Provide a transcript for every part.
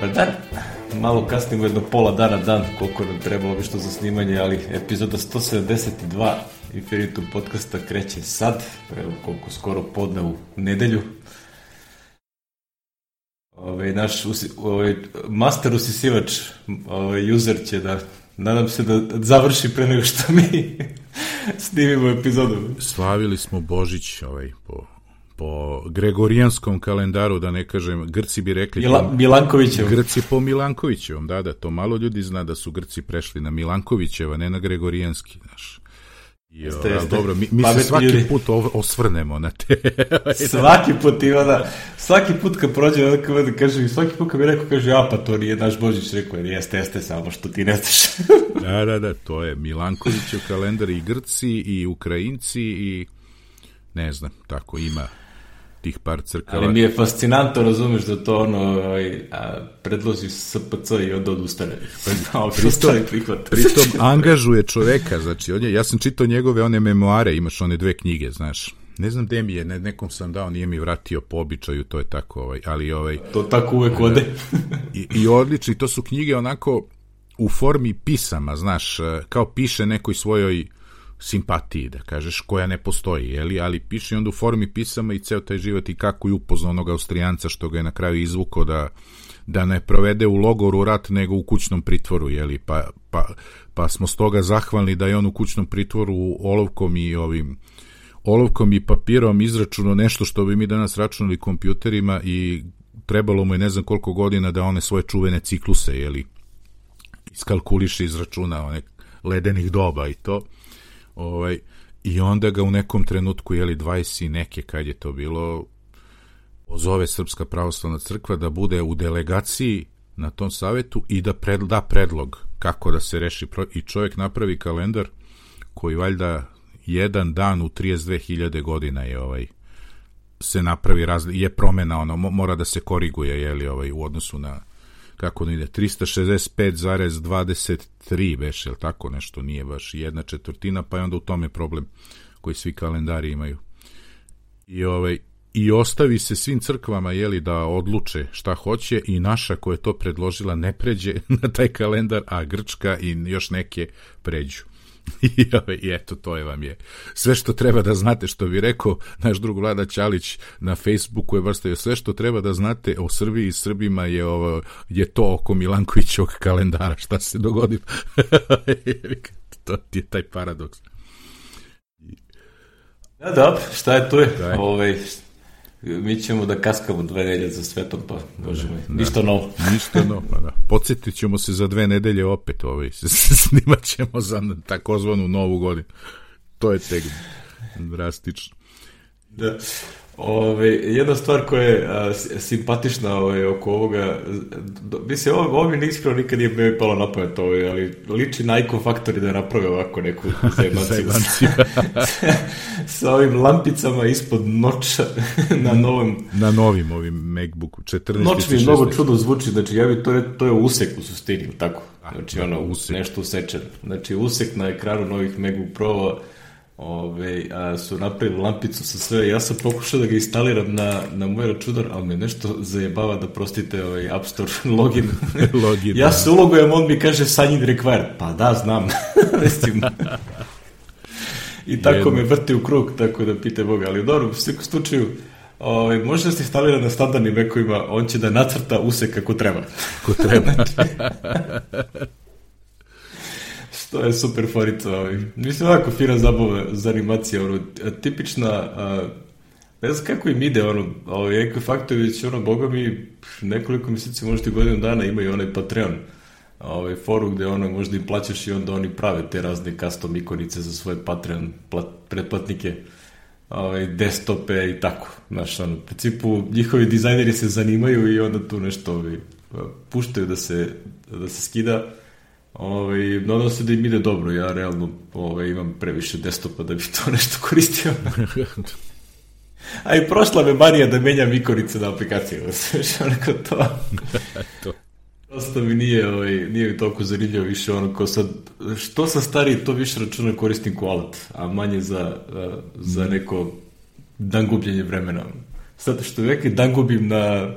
Pa da, malo kasnimo jedno pola dana dan, koliko nam trebalo bi što za snimanje, ali epizoda 172 Infinitum podcasta kreće sad, evo koliko skoro podne u nedelju. Ove, naš usi, ove, master usisivač, ove, user će da, nadam se da završi pre nego što mi snimimo epizodu. Slavili smo Božić ovaj, po po gregorijanskom kalendaru, da ne kažem, Grci bi rekli... Mila, Milankovićevom. Grci po Milankovićevom, da, da, to malo ljudi zna da su Grci prešli na Milankovićeva, ne na gregorijanski, znaš. I, jeste, jeste. Dobro, mi, mi se svaki ljudi. put osvrnemo na te... svaki put ima da... Svaki put kad prođe, onda da kaže, svaki put kad mi rekao, kaže, a pa to nije naš Božić, rekao, jer jeste, jeste, samo što ti ne znaš. da, da, da, to je Milankovićev kalendar i Grci i Ukrajinci i ne znam, tako ima tih par crkava. Ali mi je fascinantno, razumeš, da to ono, ovaj, a, predloži SPC i onda odustane. Pa, pritom, pritom angažuje čoveka, znači, on je, ja sam čitao njegove one memoare, imaš one dve knjige, znaš, ne znam gde mi je, ne, nekom sam dao, nije mi vratio po običaju, to je tako, ovaj, ali ovaj... To tako uvek ode. I, I odlični, to su knjige onako u formi pisama, znaš, kao piše nekoj svojoj simpatiji, da kažeš, koja ne postoji, jeli? ali piše onda u formi pisama i ceo taj život i kako je upoznao onog Austrijanca što ga je na kraju izvukao da, da ne provede u logoru rat nego u kućnom pritvoru, jeli? Pa, pa, pa smo stoga zahvalni da je on u kućnom pritvoru olovkom i ovim olovkom i papirom izračunao nešto što bi mi danas računali kompjuterima i trebalo mu je ne znam koliko godina da one svoje čuvene cikluse, jeli, iskalkuliše, izračuna one ledenih doba i to. Ovaj, I onda ga u nekom trenutku, jeli 20 i neke, kad je to bilo, pozove Srpska pravoslavna crkva da bude u delegaciji na tom savetu i da pred, da predlog kako da se reši i čovjek napravi kalendar koji valjda jedan dan u 32.000 godina je ovaj se napravi razli, je promena ono mora da se koriguje je li ovaj u odnosu na kako da ide, 365,23 beš, jel tako nešto, nije baš jedna četvrtina, pa je onda u tome problem koji svi kalendari imaju. I, ovaj, i ostavi se svim crkvama jeli, da odluče šta hoće i naša koja je to predložila ne pređe na taj kalendar, a Grčka i još neke pređu. I, eto, to je vam je. Sve što treba da znate, što bi rekao naš drug Vlada Ćalić na Facebooku je vrstavio, sve što treba da znate o Srbiji i Srbima je, ovo, je to oko Milankovićog kalendara, šta se dogodilo. to je taj paradoks. Da, da, šta je to je? Ove, ovaj, mi ćemo da kaskamo dve nedelje za svetom, pa možemo. Da, ništa novo. ništa novo, pa da. Podsjetit ćemo se za dve nedelje opet, ovaj, snimat ćemo za takozvanu novu godinu. To je tek drastično. Da. Ove, jedna stvar koja je a, simpatična ove, oko ovoga, do, mislim, ovo, ovo mi iskreno nikad nije me palo na pamet, ove, ali liči na Icon Factory da naprave ovako neku zajemanciju. sa ovim lampicama ispod noća na novom... Na novim ovim MacBooku, 14. Noć mi mnogo čudo zvuči, znači ja bi, to to je usek u sustini, tako? Znači, ono, usek. nešto usečeno. Znači, usek na ekranu novih MacBook Pro-ova, Ove, a, su napravili lampicu sa sve. Ja sam pokušao da ga instaliram na, na moj računar, ali me nešto zajebava da prostite ovaj App Store login. login ja da. se ulogujem, on mi kaže sign in required. Pa da, znam. I tako Jedno. me vrti u krug, tako da pite Boga. Ali dobro, u svakom slučaju, Ovaj može da se instalira na standardnim vekovima, on će da nacrta usek kako treba. Kako treba. To je super forica. Ovaj. Mislim, ovako fina zabava za animacije. Ono, tipična... A, ne znam kako im ide, ono, ovaj, Eko Faktović, ono, boga mi, nekoliko meseci, možda i godinu dana imaju onaj Patreon ovaj, foru gde ono, možda im plaćaš i onda oni prave te razne custom ikonice za svoje Patreon plat, pretplatnike ovaj, desktope i tako. Znaš, ono, u principu, njihovi dizajneri se zanimaju i onda tu nešto ovaj, puštaju da se, da se skida Ovaj, nadam se da im ide dobro, ja realno ovaj, imam previše desktopa da bi to nešto koristio. A i prošla me manija da menjam ikonice na aplikaciju, sve onako to. to. Prosto mi nije, ovaj, nije mi toliko zanimljivo više ono ko sad, što sam stariji to više računa koristim ko alat, a manje za, za neko dan gubljenje vremena. Zato što uvijek dan gubim na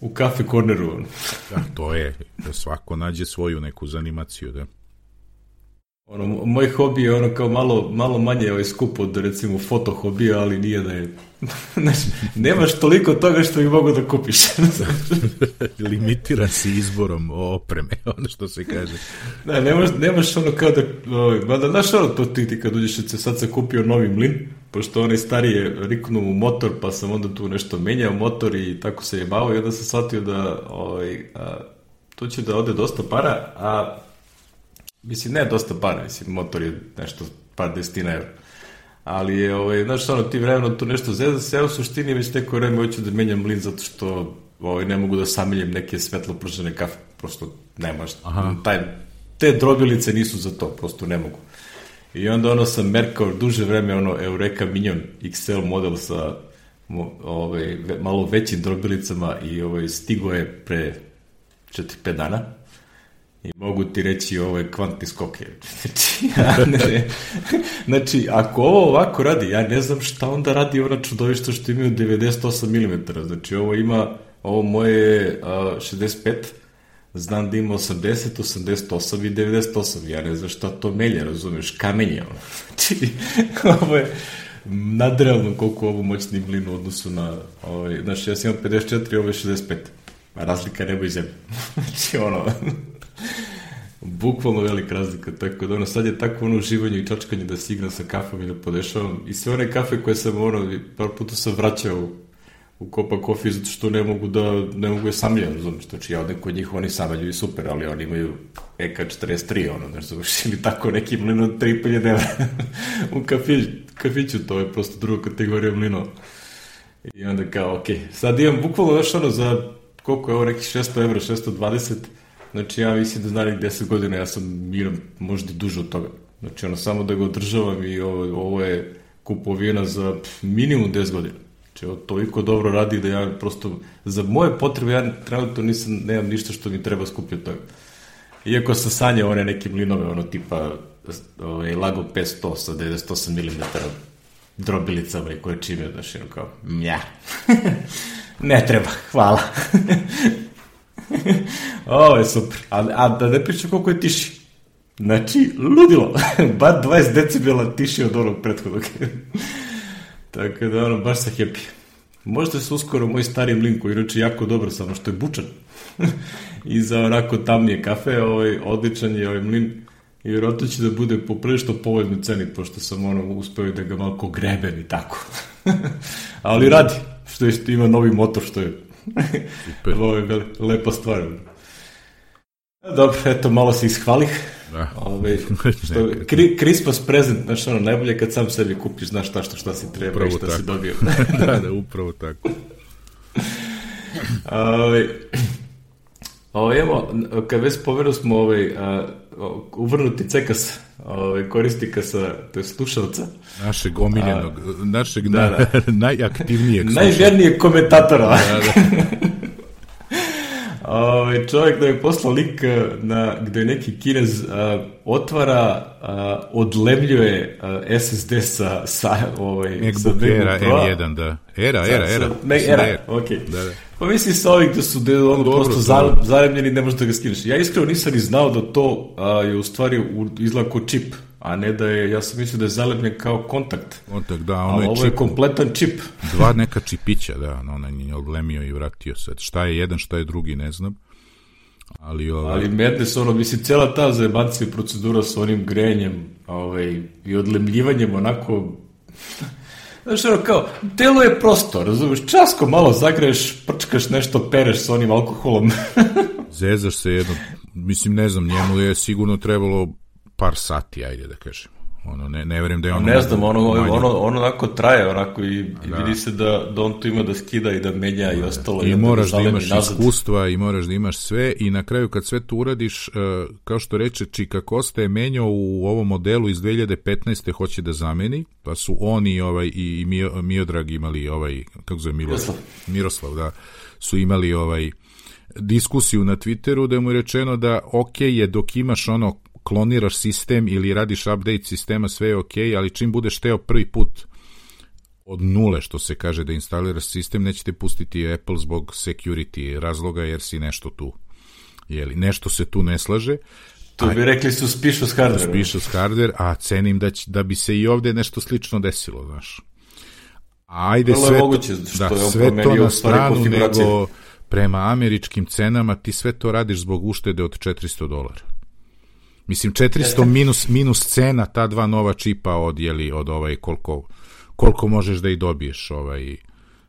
u kafe korneru. da, to je, da svako nađe svoju neku zanimaciju, da. Ono, moj hobi je ono kao malo, malo manje ovaj skup od recimo foto hobija, ali nije da je... Znaš, nemaš toliko toga što bi mogu da kupiš. Limitiran si izborom opreme, ono što se kaže. Da, nemaš, nemaš ono kao da... Ovaj, da znaš ono to ti, ti kad uđeš, se sad sam kupio novi mlin, pošto onaj starije riknu u motor, pa sam onda tu nešto menjao motor i tako se je bavo i onda sam shvatio da ovaj, a, tu će da ode dosta para, a Mislim, ne dosta para, mislim, motor je nešto par desetina evra. Ali je, ovaj, znaš, ono, ti vremeno tu nešto zezda se, ja u suštini već neko vreme hoću da menjam mlin zato što ovaj, ne mogu da samiljem neke svetlo pržene kafe, prosto ne može. Aha. Taj, te drobilice nisu za to, prosto ne mogu. I onda ono sam merkao duže vreme ono Eureka Minion XL model sa ovaj, malo većim drobilicama i ovaj, stigo je pre 4-5 dana I mogu ti reći ovo je kvantni skok. Znači, ja ne, znači, ako ovo ovako radi, ja ne znam šta onda radi ona čudovišta što imaju 98 mm. Znači, ovo ima, ovo moje uh, 65, znam da ima 80, 88 i 98. Ja ne znam šta to melja, razumeš, kamenje. Ono. Znači, ovo je nadrealno koliko ovo moćni blin u odnosu na, ovaj, znači, ja sam imam 54, ovo je 65. A razlika nebo i zemlje. znači, ono, Bukvalno velika razlika, tako da ono, sad je tako ono uživanje i čačkanje da se igram sa kafom i da podešavam. I sve one kafe koje sam ono, par puta sam vraćao u, Kopa Coffee zato što ne mogu da, ne mogu je samljati, razumiješ, znači ja odem kod njih, oni sameljuju super, ali oni imaju EK43, ono, ne znam, ili tako neki mlino od 3.000 evra u kafić, kafiću, to je prosto druga kategorija mlino. I onda kao, ok, sad imam bukvalno, znaš, ono, za koliko je ovo, neki 600 evra, 620 Znači, ja mislim da znanih 10 godina ja sam miram možda duže od toga. Znači, ono, samo da ga održavam i ovo, ovo je kupovina za minimum 10 godina. Znači, ovo toliko dobro radi da ja prosto, za moje potrebe, ja trenutno nisam, nemam ništa što mi treba skupiti od toga. Iako sam sanjao one neke mlinove, ono tipa ovaj, Lago 500 sa 98 mm drobilicama i koje čime, znači, ono kao, mja, ne treba, hvala. Ovo je super. A, a da ne pričam koliko je tiši. Znači, ludilo. Bar 20 decibela tiši od onog prethodnog. Tako da, ono, baš sam happy. Možda se uskoro moj stari mlin koji inače jako dobro, samo što je bučan. I za onako tamnije kafe, ovaj, odličan je ovaj mlin. I vjerojatno će da bude poprilično povoljnoj ceni, pošto sam ono uspeo da ga malo grebem i tako. Ali radi, što je što ima novi motor, što je Super. Ovo je lepa stvar. Dobro, eto, malo se ishvalih. Da. Ove, što, kri, Christmas present, znaš, ono, najbolje kad sam sebi kupiš, znaš šta, šta, šta si treba upravo i šta tako. si dobio. da, da, upravo tako. Ove, ove, evo, kad već poveru smo ovaj, uvrnuti cekas ovaj, korisnika sa, to je slušalca. Našeg omiljenog, a, našeg da, da. najaktivnijeg slušalca. Najvjernijeg komentatora. Da, da. Ovaj čovjek da je poslao link eh, na, gde neki kinez uh, otvara, uh, odlemljuje uh, SSD sa, sa, ovaj, MacBook sa Era M1, da. Era, era, era. Sa, era, era, ok. Da, da. Pa misli sa ovih da su da ono Dobro, prosto za, zaremljeni ne možeš da ga skineš. Ja iskreno nisam ni znao da to je u stvari izlako čip a ne da je, ja sam mislio da je zalepljen kao kontakt. Kontakt, da, ono je ovo čip. je kompletan čip. Dva neka čipića, da, ono je odlemio i vratio se. Šta je jedan, šta je drugi, ne znam. Ali, ovaj... Ali Madness, ono, mislim, cela ta zajebancija procedura sa onim grenjem ovaj, i odlemljivanjem onako... Znaš, ono, kao, telo je prosto, razumeš, časko malo zagreješ, prčkaš nešto, pereš sa onim alkoholom. Zezaš se jedno, mislim, ne znam, njemu je sigurno trebalo par sati, ajde da kažem. Ono, ne, ne verujem da je ono... Ne znam, ono, manje. ono, ono onako traje, onako i, i da. vidi se da, da on tu ima da skida i da menja i ostalo. I, i moraš da, da imaš nazad. iskustva i moraš da imaš sve i na kraju kad sve to uradiš, uh, kao što reče Čika Kosta je menjao u ovom modelu iz 2015. hoće da zameni, pa su oni ovaj, i Mio, Miodrag imali ovaj, kako zove Miroslav, Miroslav, da, su imali ovaj diskusiju na Twitteru da mu je rečeno da ok je dok imaš ono kloniraš sistem ili radiš update sistema, sve je ok, ali čim budeš teo prvi put od nule, što se kaže da instaliraš sistem, nećete pustiti Apple zbog security razloga, jer si nešto tu. Jeli, nešto se tu ne slaže. To bi rekli suspicious hardware. Suspicious hardware, a cenim da, će, da bi se i ovde nešto slično desilo, znaš. Ajde, Vrlo sve, moguće, to, što da, je sve to promenio na stranu, nego prema američkim cenama ti sve to radiš zbog uštede od 400 dolara. Mislim, 400 minus, minus cena ta dva nova čipa od, jeli, od ovaj, koliko, koliko možeš da i dobiješ, ovaj,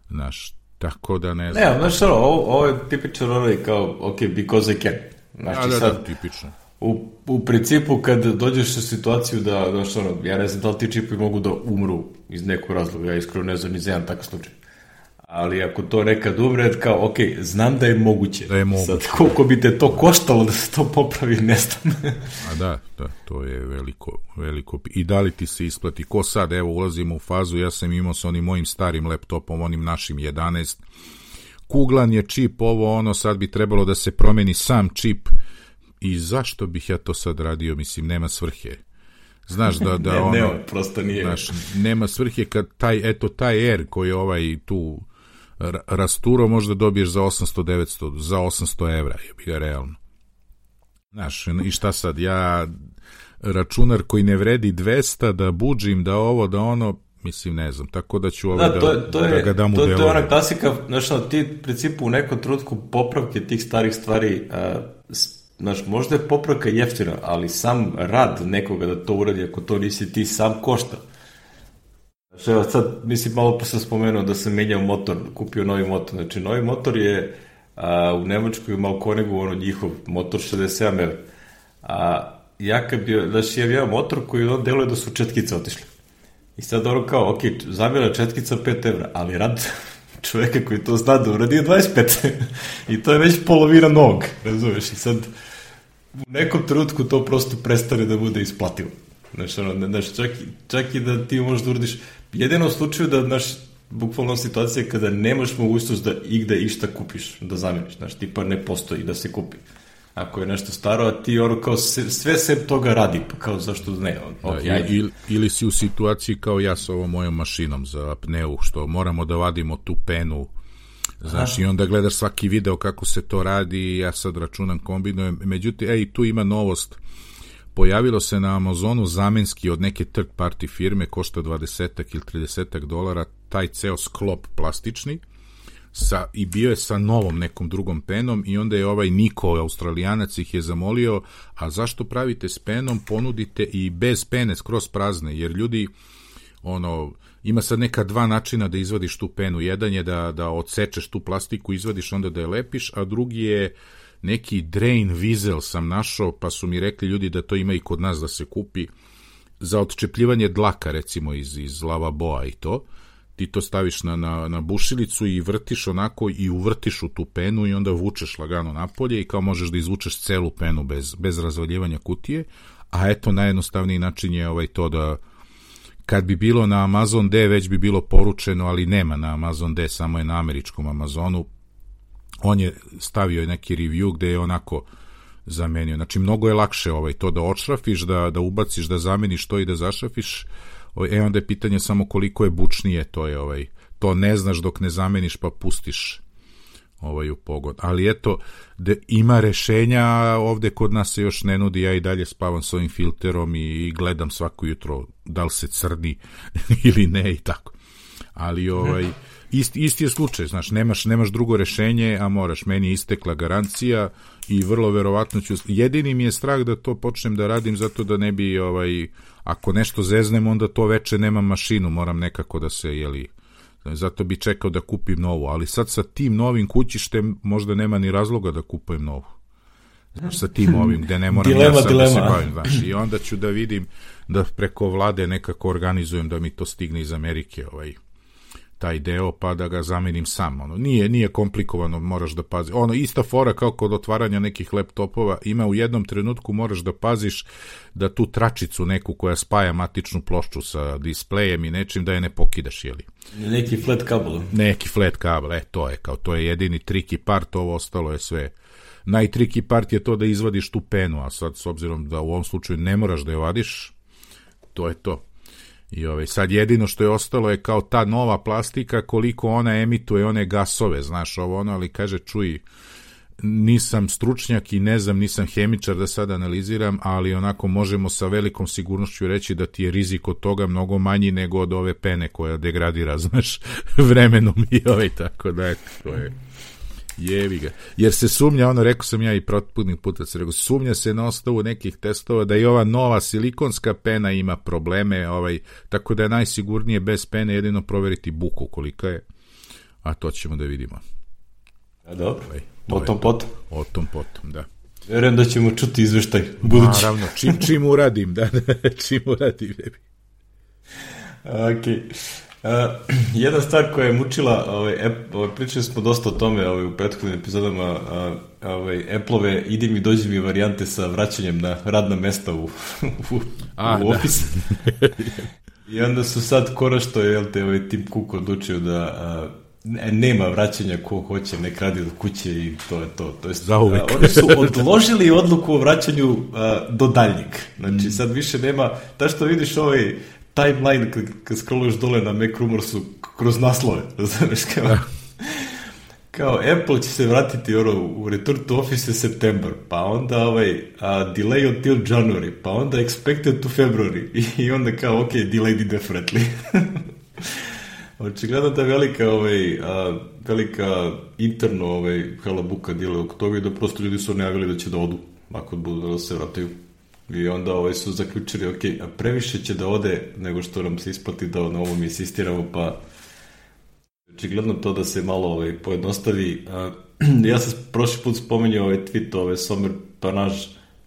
znaš, tako da ne znam. Ne, znaš ono, ovo, ovo je tipičan onaj kao, ok, because I can. Znači, da, da, sad, da, tipično. u, u principu kad dođeš u situaciju da, znaš ono, ja ne znam da li ti čipovi mogu da umru iz nekog razloga, ja iskreno ne znam ni za jedan takav slučaj. Ali ako to nekad umre, kao, ok, znam da je moguće. Da je moguće. Sad, koliko bi te to koštalo da se to popravi, ne znam. A da, da, to je veliko, veliko. I da li ti se isplati? Ko sad, evo, ulazimo u fazu, ja sam imao sa onim mojim starim laptopom, onim našim 11, kuglan je čip, ovo ono, sad bi trebalo da se promeni sam čip i zašto bih ja to sad radio, mislim, nema svrhe. Znaš da, da ne, ono... nema, prosto nije. Znaš, nema svrhe kad taj, eto, taj Air koji je ovaj tu rasturo možda dobiješ za 800, 900, za 800 evra, je bi ga realno. Znaš, i šta sad, ja računar koji ne vredi 200, da buđim, da ovo, da ono, mislim, ne znam, tako da ću ovo Da, da, to, to, da je, ga dam u to, to je ona klasika, znaš, ono, ti u principu u nekom trenutku popravke tih starih stvari, a, znaš, možda je popravka jeftina, ali sam rad nekoga da to uradi, ako to nisi ti, sam košta. Znaš, evo sad, mislim, malo pa sam spomenuo da sam menjao motor, kupio novi motor. Znači, novi motor je a, u Nemačkoj u Malkonegu, ono njihov motor 67 evra. A ja kad bio, znaš, ja imam motor koji on deluje da su četkice otišle. I sad ono kao, ok, zamjena četkica 5 evra, ali rad čoveka koji to zna da uradi je 25. I to je već polovina nog, razumeš? I sad u nekom trenutku to prosto prestane da bude isplativo. Znaš, ono, znaš, čak, čak i da ti možda uradiš, jedino u slučaju da, znaš, bukvalno situacija kada nemaš mogućnost da igde išta kupiš, da zameniš, znaš, tipa ne postoji da se kupi. Ako je nešto staro, a ti ono kao se, sve se toga radi, pa kao zašto ne, on, Da, ok, i- ajde. ili, ili si u situaciji kao ja sa ovom mojom mašinom za apneu, što moramo da vadimo tu penu, znaš, i onda gledaš svaki video kako se to radi, ja sad računam, kombinujem, međutim, ej, tu ima novost, pojavilo se na Amazonu zamenski od neke third party firme, košta 20 ili 30 dolara, taj ceo sklop plastični, sa, i bio je sa novom nekom drugom penom i onda je ovaj Niko, australijanac, ih je zamolio, a zašto pravite s penom, ponudite i bez pene, skroz prazne, jer ljudi, ono, ima sad neka dva načina da izvadiš tu penu. Jedan je da, da odsečeš tu plastiku, izvadiš, onda da je lepiš, a drugi je neki drain vizel sam našao, pa su mi rekli ljudi da to ima i kod nas da se kupi, za odčepljivanje dlaka, recimo, iz, iz lavaboa i to, ti to staviš na, na, na bušilicu i vrtiš onako i uvrtiš u tu penu i onda vučeš lagano napolje i kao možeš da izvučeš celu penu bez, bez razvaljivanja kutije, a eto najjednostavniji način je ovaj to da kad bi bilo na Amazon D već bi bilo poručeno, ali nema na Amazon D, samo je na američkom Amazonu. On je stavio neki review gde je onako zamenio. Znači, mnogo je lakše ovaj, to da odšrafiš, da, da ubaciš, da zameniš to i da zašrafiš. Ovaj, E, onda je pitanje samo koliko je bučnije, to je ovaj, to ne znaš dok ne zameniš pa pustiš ovaj u pogon. Ali eto, da ima rešenja, ovde kod nas se još ne nudi, ja i dalje spavam s ovim filterom i, i gledam svako jutro da li se crni ili ne i tako. Ali ovaj, isti, isti je slučaj, znaš, nemaš, nemaš drugo rešenje, a moraš, meni je istekla garancija i vrlo verovatno ću, jedini mi je strah da to počnem da radim zato da ne bi, ovaj, ako nešto zeznem, onda to veče nemam mašinu, moram nekako da se, jeli, zato bi čekao da kupim novu, ali sad sa tim novim kućištem možda nema ni razloga da kupujem novu. Znaš, sa tim ovim, gde ne moram Dilema, ja sad da se dilema. bavim, znaš, i onda ću da vidim da preko vlade nekako organizujem da mi to stigne iz Amerike, ovaj, taj deo, pa da ga zamenim sam. Ono, nije, nije komplikovano, moraš da pazi. Ono, ista fora kao kod otvaranja nekih laptopova, ima u jednom trenutku moraš da paziš da tu tračicu neku koja spaja matičnu plošču sa displejem i nečim da je ne pokidaš, jeli? Neki flat kabel. neki flat kabel, e, to je kao, to je jedini triki part, ovo ostalo je sve. Najtriki part je to da izvadiš tu penu, a sad s obzirom da u ovom slučaju ne moraš da je vadiš, to je to. I ovaj, sad jedino što je ostalo je kao ta nova plastika koliko ona emituje one gasove, znaš ovo ono, ali kaže čuj, nisam stručnjak i ne znam, nisam hemičar da sad analiziram, ali onako možemo sa velikom sigurnošću reći da ti je rizik od toga mnogo manji nego od ove pene koja degradira, znaš, vremenom i ovaj, tako da, to je jevi ga. Jer se sumnja, ono, rekao sam ja i protputnih puta, se rekao, sumnja se na osnovu nekih testova da i ova nova silikonska pena ima probleme, ovaj, tako da je najsigurnije bez pene jedino proveriti buku kolika je, a to ćemo da vidimo. A dobro. Ovaj. O tom potom. O tom potom, da. Verujem da ćemo čuti izveštaj budući. Naravno, čim, čim uradim, da, da, čim uradim. ok. Uh, jedna stvar koja je mučila, ovaj, ovaj, pričali smo dosta o tome ovaj, u prethodnim epizodama, ovaj, Apple-ove idi mi, dođi mi varijante sa vraćanjem na radna mesta u, u, A, u ofis. Da. I onda su sad konačno, jel te, ovaj Tim Cook odlučio da uh, nema vraćanja ko hoće, nek radi od kuće i to je to. to jest, a, oni su odložili odluku o vraćanju a, do daljnjeg. Znači, mm. sad više nema, ta što vidiš ovaj timeline kad, kad scrolluješ dole na Mac Rumorsu kroz naslove, znaš kao... Da. kao Apple će se vratiti ono, u Return to Office september, pa onda ovaj uh, delay until January, pa onda expected to February i, i onda kao ok, delayed indefinitely. Očigledno da je velika, ovaj, a, velika interno ovaj, halabuka dile oko toga i da prosto ljudi su najavili da će da odu ako budu da se vrataju. I onda ovaj, su zaključili, ok, a previše će da ode nego što nam se isplati da na ovom insistiramo, pa očigledno to da se malo ovaj, pojednostavi. A, ja sam prošli put spomenuo ovaj tweet, ovaj Somer Panaž,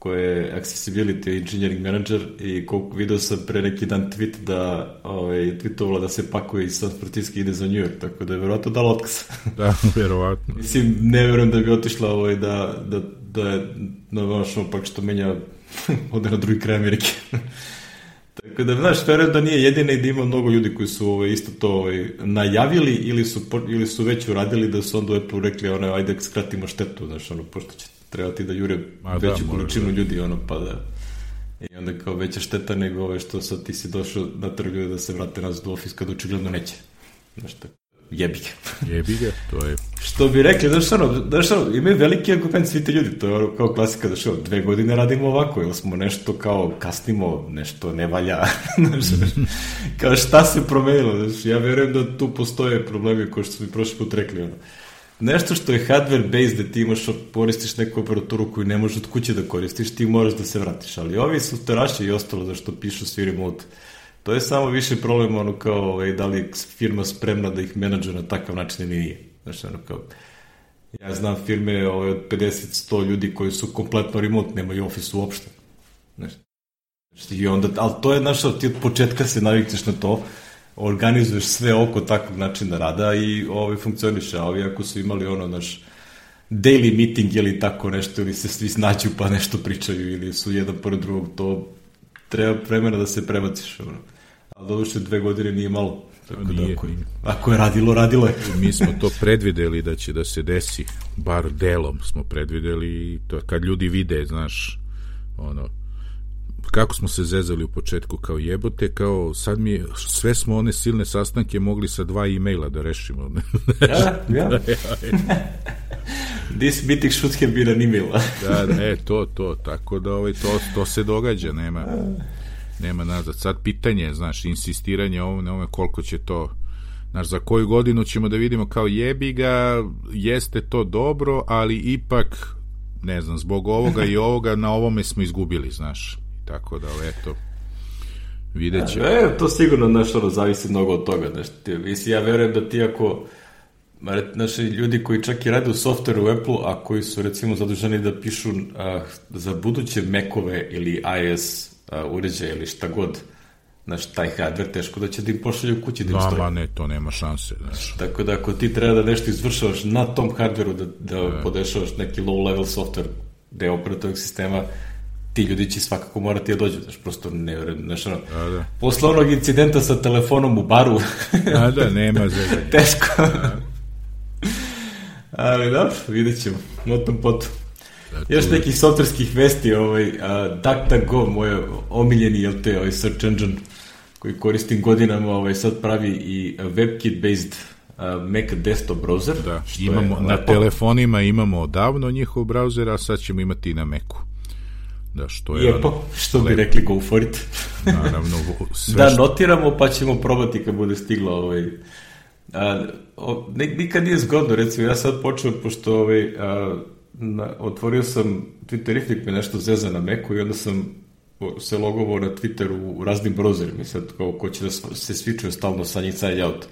koje je Accessibility Engineering Manager i koliko video sam pre neki dan tweet da ovaj, tweetovala da se pakuje iz San Francisco ide za New York, tako da je verovatno dala otkaz. da, verovatno. Mislim, ne verujem da bi otišla ovaj, da, da, da je na vašom pak što menja ode na drugi kraj Amerike. Tako da, znaš, verujem da nije jedina i da ima mnogo ljudi koji su ovaj, isto to ovaj, najavili ili su, ili su već uradili da su onda Apple rekli, ono, ajde skratimo štetu, znaš, ono, pošto će trebati da jure Ma, da, veću da, količinu da. ljudi, ono, pa da... I onda kao veća šteta nego ove što sad ti si došao na trgu da se vrate nazad u ofis kad očigledno neće. Znaš tako jebi ga. jebi ga, to je... Što bi rekli, znaš ono, znaš ono, imaju veliki argument svi ti ljudi, to je kao klasika, znaš ono, dve godine radimo ovako, ili smo nešto kao kasnimo, nešto ne valja, znaš, kao šta se promenilo, znaš, ja verujem da tu postoje problemi koji što smo mi prošli put rekli, ono, nešto što je hardware based da ti imaš, koristiš neku operaturu koju ne možeš od kuće da koristiš, ti moraš da se vratiš, ali ovi su teraši i ostalo zašto pišu svi remote. To je samo više problem ono kao ovaj, da li firma spremna da ih menadžuje na takav način ili nije. Znači, ono kao, ja znam firme ovaj, od 50-100 ljudi koji su kompletno remote, nemaju office uopšte. Znači, i onda, ali to je, znaš, ti od početka se navikneš na to, organizuješ sve oko takvog načina rada i ovaj funkcioniše, a ovi ako su imali ono, naš daily meeting ili tako nešto, ili se svi snađu pa nešto pričaju, ili su jedan pored drugog, to treba vremena da se prebaciš, ono. Ali doduše dve godine nije malo. Tako da nije, da ako, ako je radilo, radilo je. Mi smo to predvideli da će da se desi, bar delom smo predvideli, to kad ljudi vide, znaš, ono, kako smo se zezali u početku kao jebote, kao sad mi sve smo one silne sastanke mogli sa dva e-maila da rešimo. ja, ja. This meeting should have been an email. da, da, e, to, to, tako da ovaj, to, to se događa, nema, nema nazad. Sad pitanje, znaš, insistiranje ovom, ovome, koliko će to, znaš, za koju godinu ćemo da vidimo kao jebi ga, jeste to dobro, ali ipak, ne znam, zbog ovoga i ovoga, na ovome smo izgubili, znaš tako da, eto, vidjet ćemo. E, to sigurno, znaš, ono, zavisi mnogo od toga, znaš, ti, mislim, ja verujem da ti ako, znaš, ljudi koji čak i rade u softveru u Apple, a koji su, recimo, zaduženi da pišu a, za buduće Macove ili iOS a, uređaje ili šta god, znaš, taj hardware teško da će da im pošalju kući da im stoji. Ma, ne, to nema šanse. Znaš. Tako da ako ti treba da nešto izvršavaš na tom hardveru, da, da e. podešavaš neki low level software deo operativnog sistema, ti ljudi će svakako morati da dođu, znaš, prosto ne, znaš, ono, da, da. posle onog incidenta sa telefonom u baru, da, da, nema zezanja. Teško. Da. Ali dobro, vidjet ćemo, notom potom. Da, Još nekih softverskih vesti, ovaj, uh, DuckDuckGo, moj omiljeni, jel te, ovaj search engine, koji koristim godinama, ovaj, sad pravi i WebKit-based Mac desktop browser. Da, imamo, na lepo. telefonima imamo davno njihov browser, a sad ćemo imati i na Macu. Da, što je Lijepo, ono, što bi lepo. rekli go for it. Naravno, sve Da, što... notiramo pa ćemo probati kad bude stiglo ovaj, a, o, nikad nije zgodno, recimo, ja sad počeo, pošto ovaj, a, na, otvorio sam Twitterific me nešto zeza na Macu i onda sam se logovao na Twitteru u raznim browserima i sad kao ko će da se svičuje stalno sa njih side out.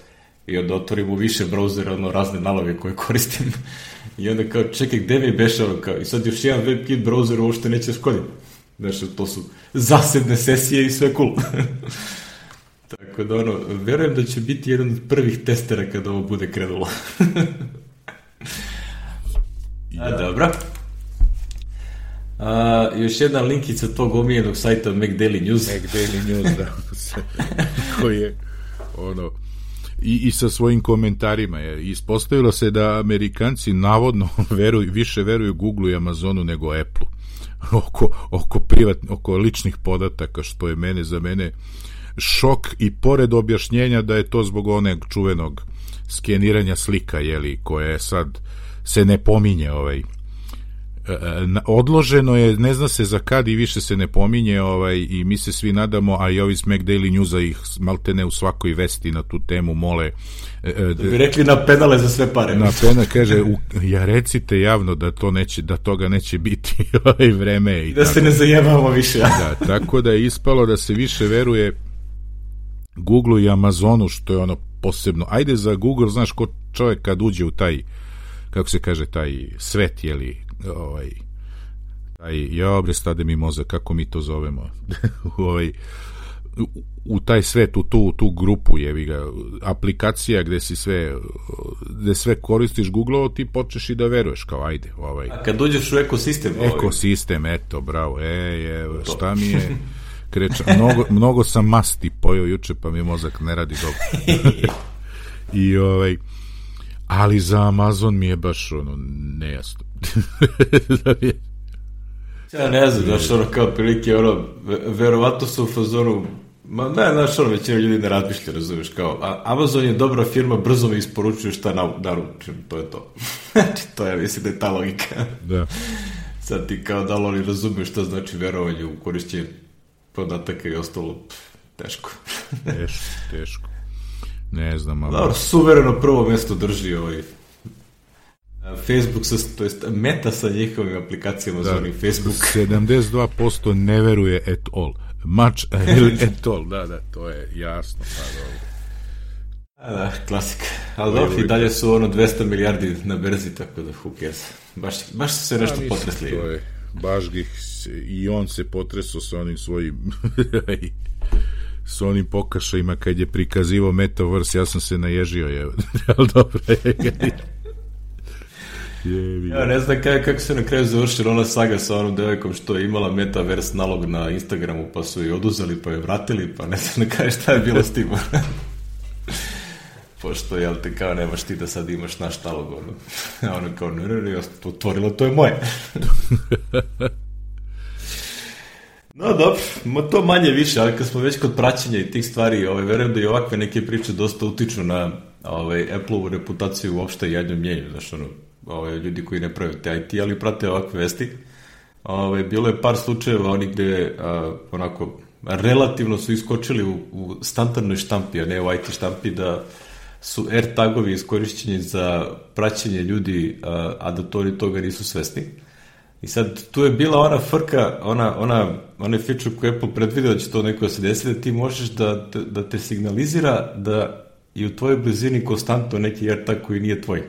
I onda otvorim u više brauzera ono razne nalove koje koristim. I onda kao čekaj gde mi beše ono kao i sad još jedan WebKit browser uopšte neće škoditi. Znaš to su zasedne sesije i sve cool. Tako da ono verujem da će biti jedan od prvih testera kada ovo bude krenulo A, dobro. A, još jedna linkica tog omiljenog sajta McDaily News. McDaily News, da. koji je ono i, i sa svojim komentarima je ispostavilo se da Amerikanci navodno veruju, više veruju Google i Amazonu nego Apple oko, oko, privat, oko ličnih podataka što je mene za mene šok i pored objašnjenja da je to zbog onog čuvenog skeniranja slika jeli, koje je sad se ne pominje ovaj E, e, odloženo je, ne zna se za kad i više se ne pominje ovaj, i mi se svi nadamo, a i ovi Smack Daily Newsa ih maltene u svakoj vesti na tu temu mole. E, da bi rekli na penale za sve pare. Na penale, kaže, u, ja recite javno da to neće, da toga neće biti ovaj vreme. I da tako. se ne zajebamo više. da, tako da je ispalo da se više veruje Google i Amazonu, što je ono posebno. Ajde za Google, znaš, ko čovjek kad uđe u taj kako se kaže, taj svet, jeli, ovaj, taj, ja bre stade mi mozak, kako mi to zovemo, ovaj, u, u taj svet, u tu, tu grupu jevi ga, aplikacija gde si sve gde sve koristiš Google, ti počneš i da veruješ kao ajde, ovaj. A kad uđeš u ekosistem, ovaj. ekosistem, eto, bravo. E, je, šta mi je kreća, mnogo, mnogo sam masti pojao juče, pa mi mozak ne radi dobro. I ovaj ali za Amazon mi je baš ono nejasno. da je... Ja ne znam, znaš, ono kao prilike, ono, verovatno su u fazoru, ma ne, znaš, ono, većina ljudi ne razmišlja, razumiješ, kao, a Amazon je dobra firma, brzo mi isporučuje šta na, naručim, to je to. znači, to je, mislim da je ta logika. Da. Sad ti kao da li oni razumiju šta znači verovanje u korišćenje podataka i ostalo, pff, teško. teško, teško. Ne znam, ali... Dobro, suvereno prvo mesto drži ovaj Facebook, sa, to jest meta sa njihovim aplikacijama da, zvanim Facebook. 72% ne veruje at all. Much at all, da, da, to je jasno. Pa, dobro. A da, klasika. Ali dobro, i dalje su ono 200 milijardi na berzi, tako da who cares. Baš, baš su se nešto potresli. To je, baš ga i on se potresao sa onim svojim s onim pokašajima kad je prikazivo Metaverse, ja sam se naježio, je, ali dobro je. je ja ne znam kako, kako se na kraju završila ona saga sa onom devojkom što je imala Metaverse nalog na Instagramu, pa su je oduzeli, pa je vratili, pa ne znam na kaj šta je bilo s tim. Pošto, jel te, kao nemaš ti da sad imaš naš nalog, ono. A ono kao, ne, ne, ne, otvorilo, to je moje. No dobro, ma to manje više, ali kad smo već kod praćenja i tih stvari, ovaj, verujem da i ovakve neke priče dosta utiču na ovaj, Apple-ovu reputaciju uopšte i jednom mjenju, znaš, ono, ovaj, ljudi koji ne prave te IT, ali prate ovakve vesti. Ovaj, bilo je par slučajeva oni gde a, onako relativno su iskočili u, u standardnoj štampi, a ne u IT štampi, da su AirTagovi iskorišćeni za praćenje ljudi, a, a da to oni toga nisu svesni. I sad tu je bila ona frka, ona, ona, ona feature koju Apple predvideo da će to neko da se desi, da ti možeš da, da te signalizira da je u tvojoj blizini konstantno neki AirTag koji nije tvoj.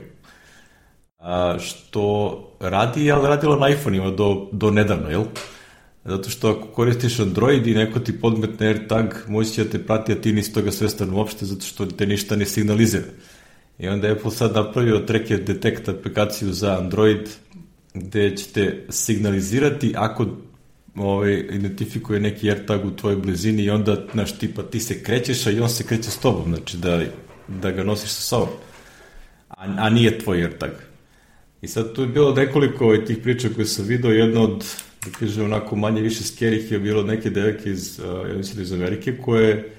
A, što radi, ali radilo na iPhone-ima do, do nedavno, jel? Zato što ako koristiš Android i neko ti podmetne AirTag, moći će da te prati, a ti nisi toga svestan uopšte, zato što te ništa ne signalizira. I onda je Apple sad napravio Tracker Detect aplikaciju za Android, gde ćete signalizirati ako ovaj, identifikuje neki AirTag u tvojoj blizini i onda, znaš, tipa ti se krećeš, a i on se kreće s tobom, znači da, da ga nosiš sa sobom. A, a nije tvoj AirTag. I sad tu je bilo nekoliko ovaj, tih priča koje sam vidio, jedna od, da kaže, onako manje više skerih je bilo neke deveke iz, uh, ja mislim, iz Amerike, koje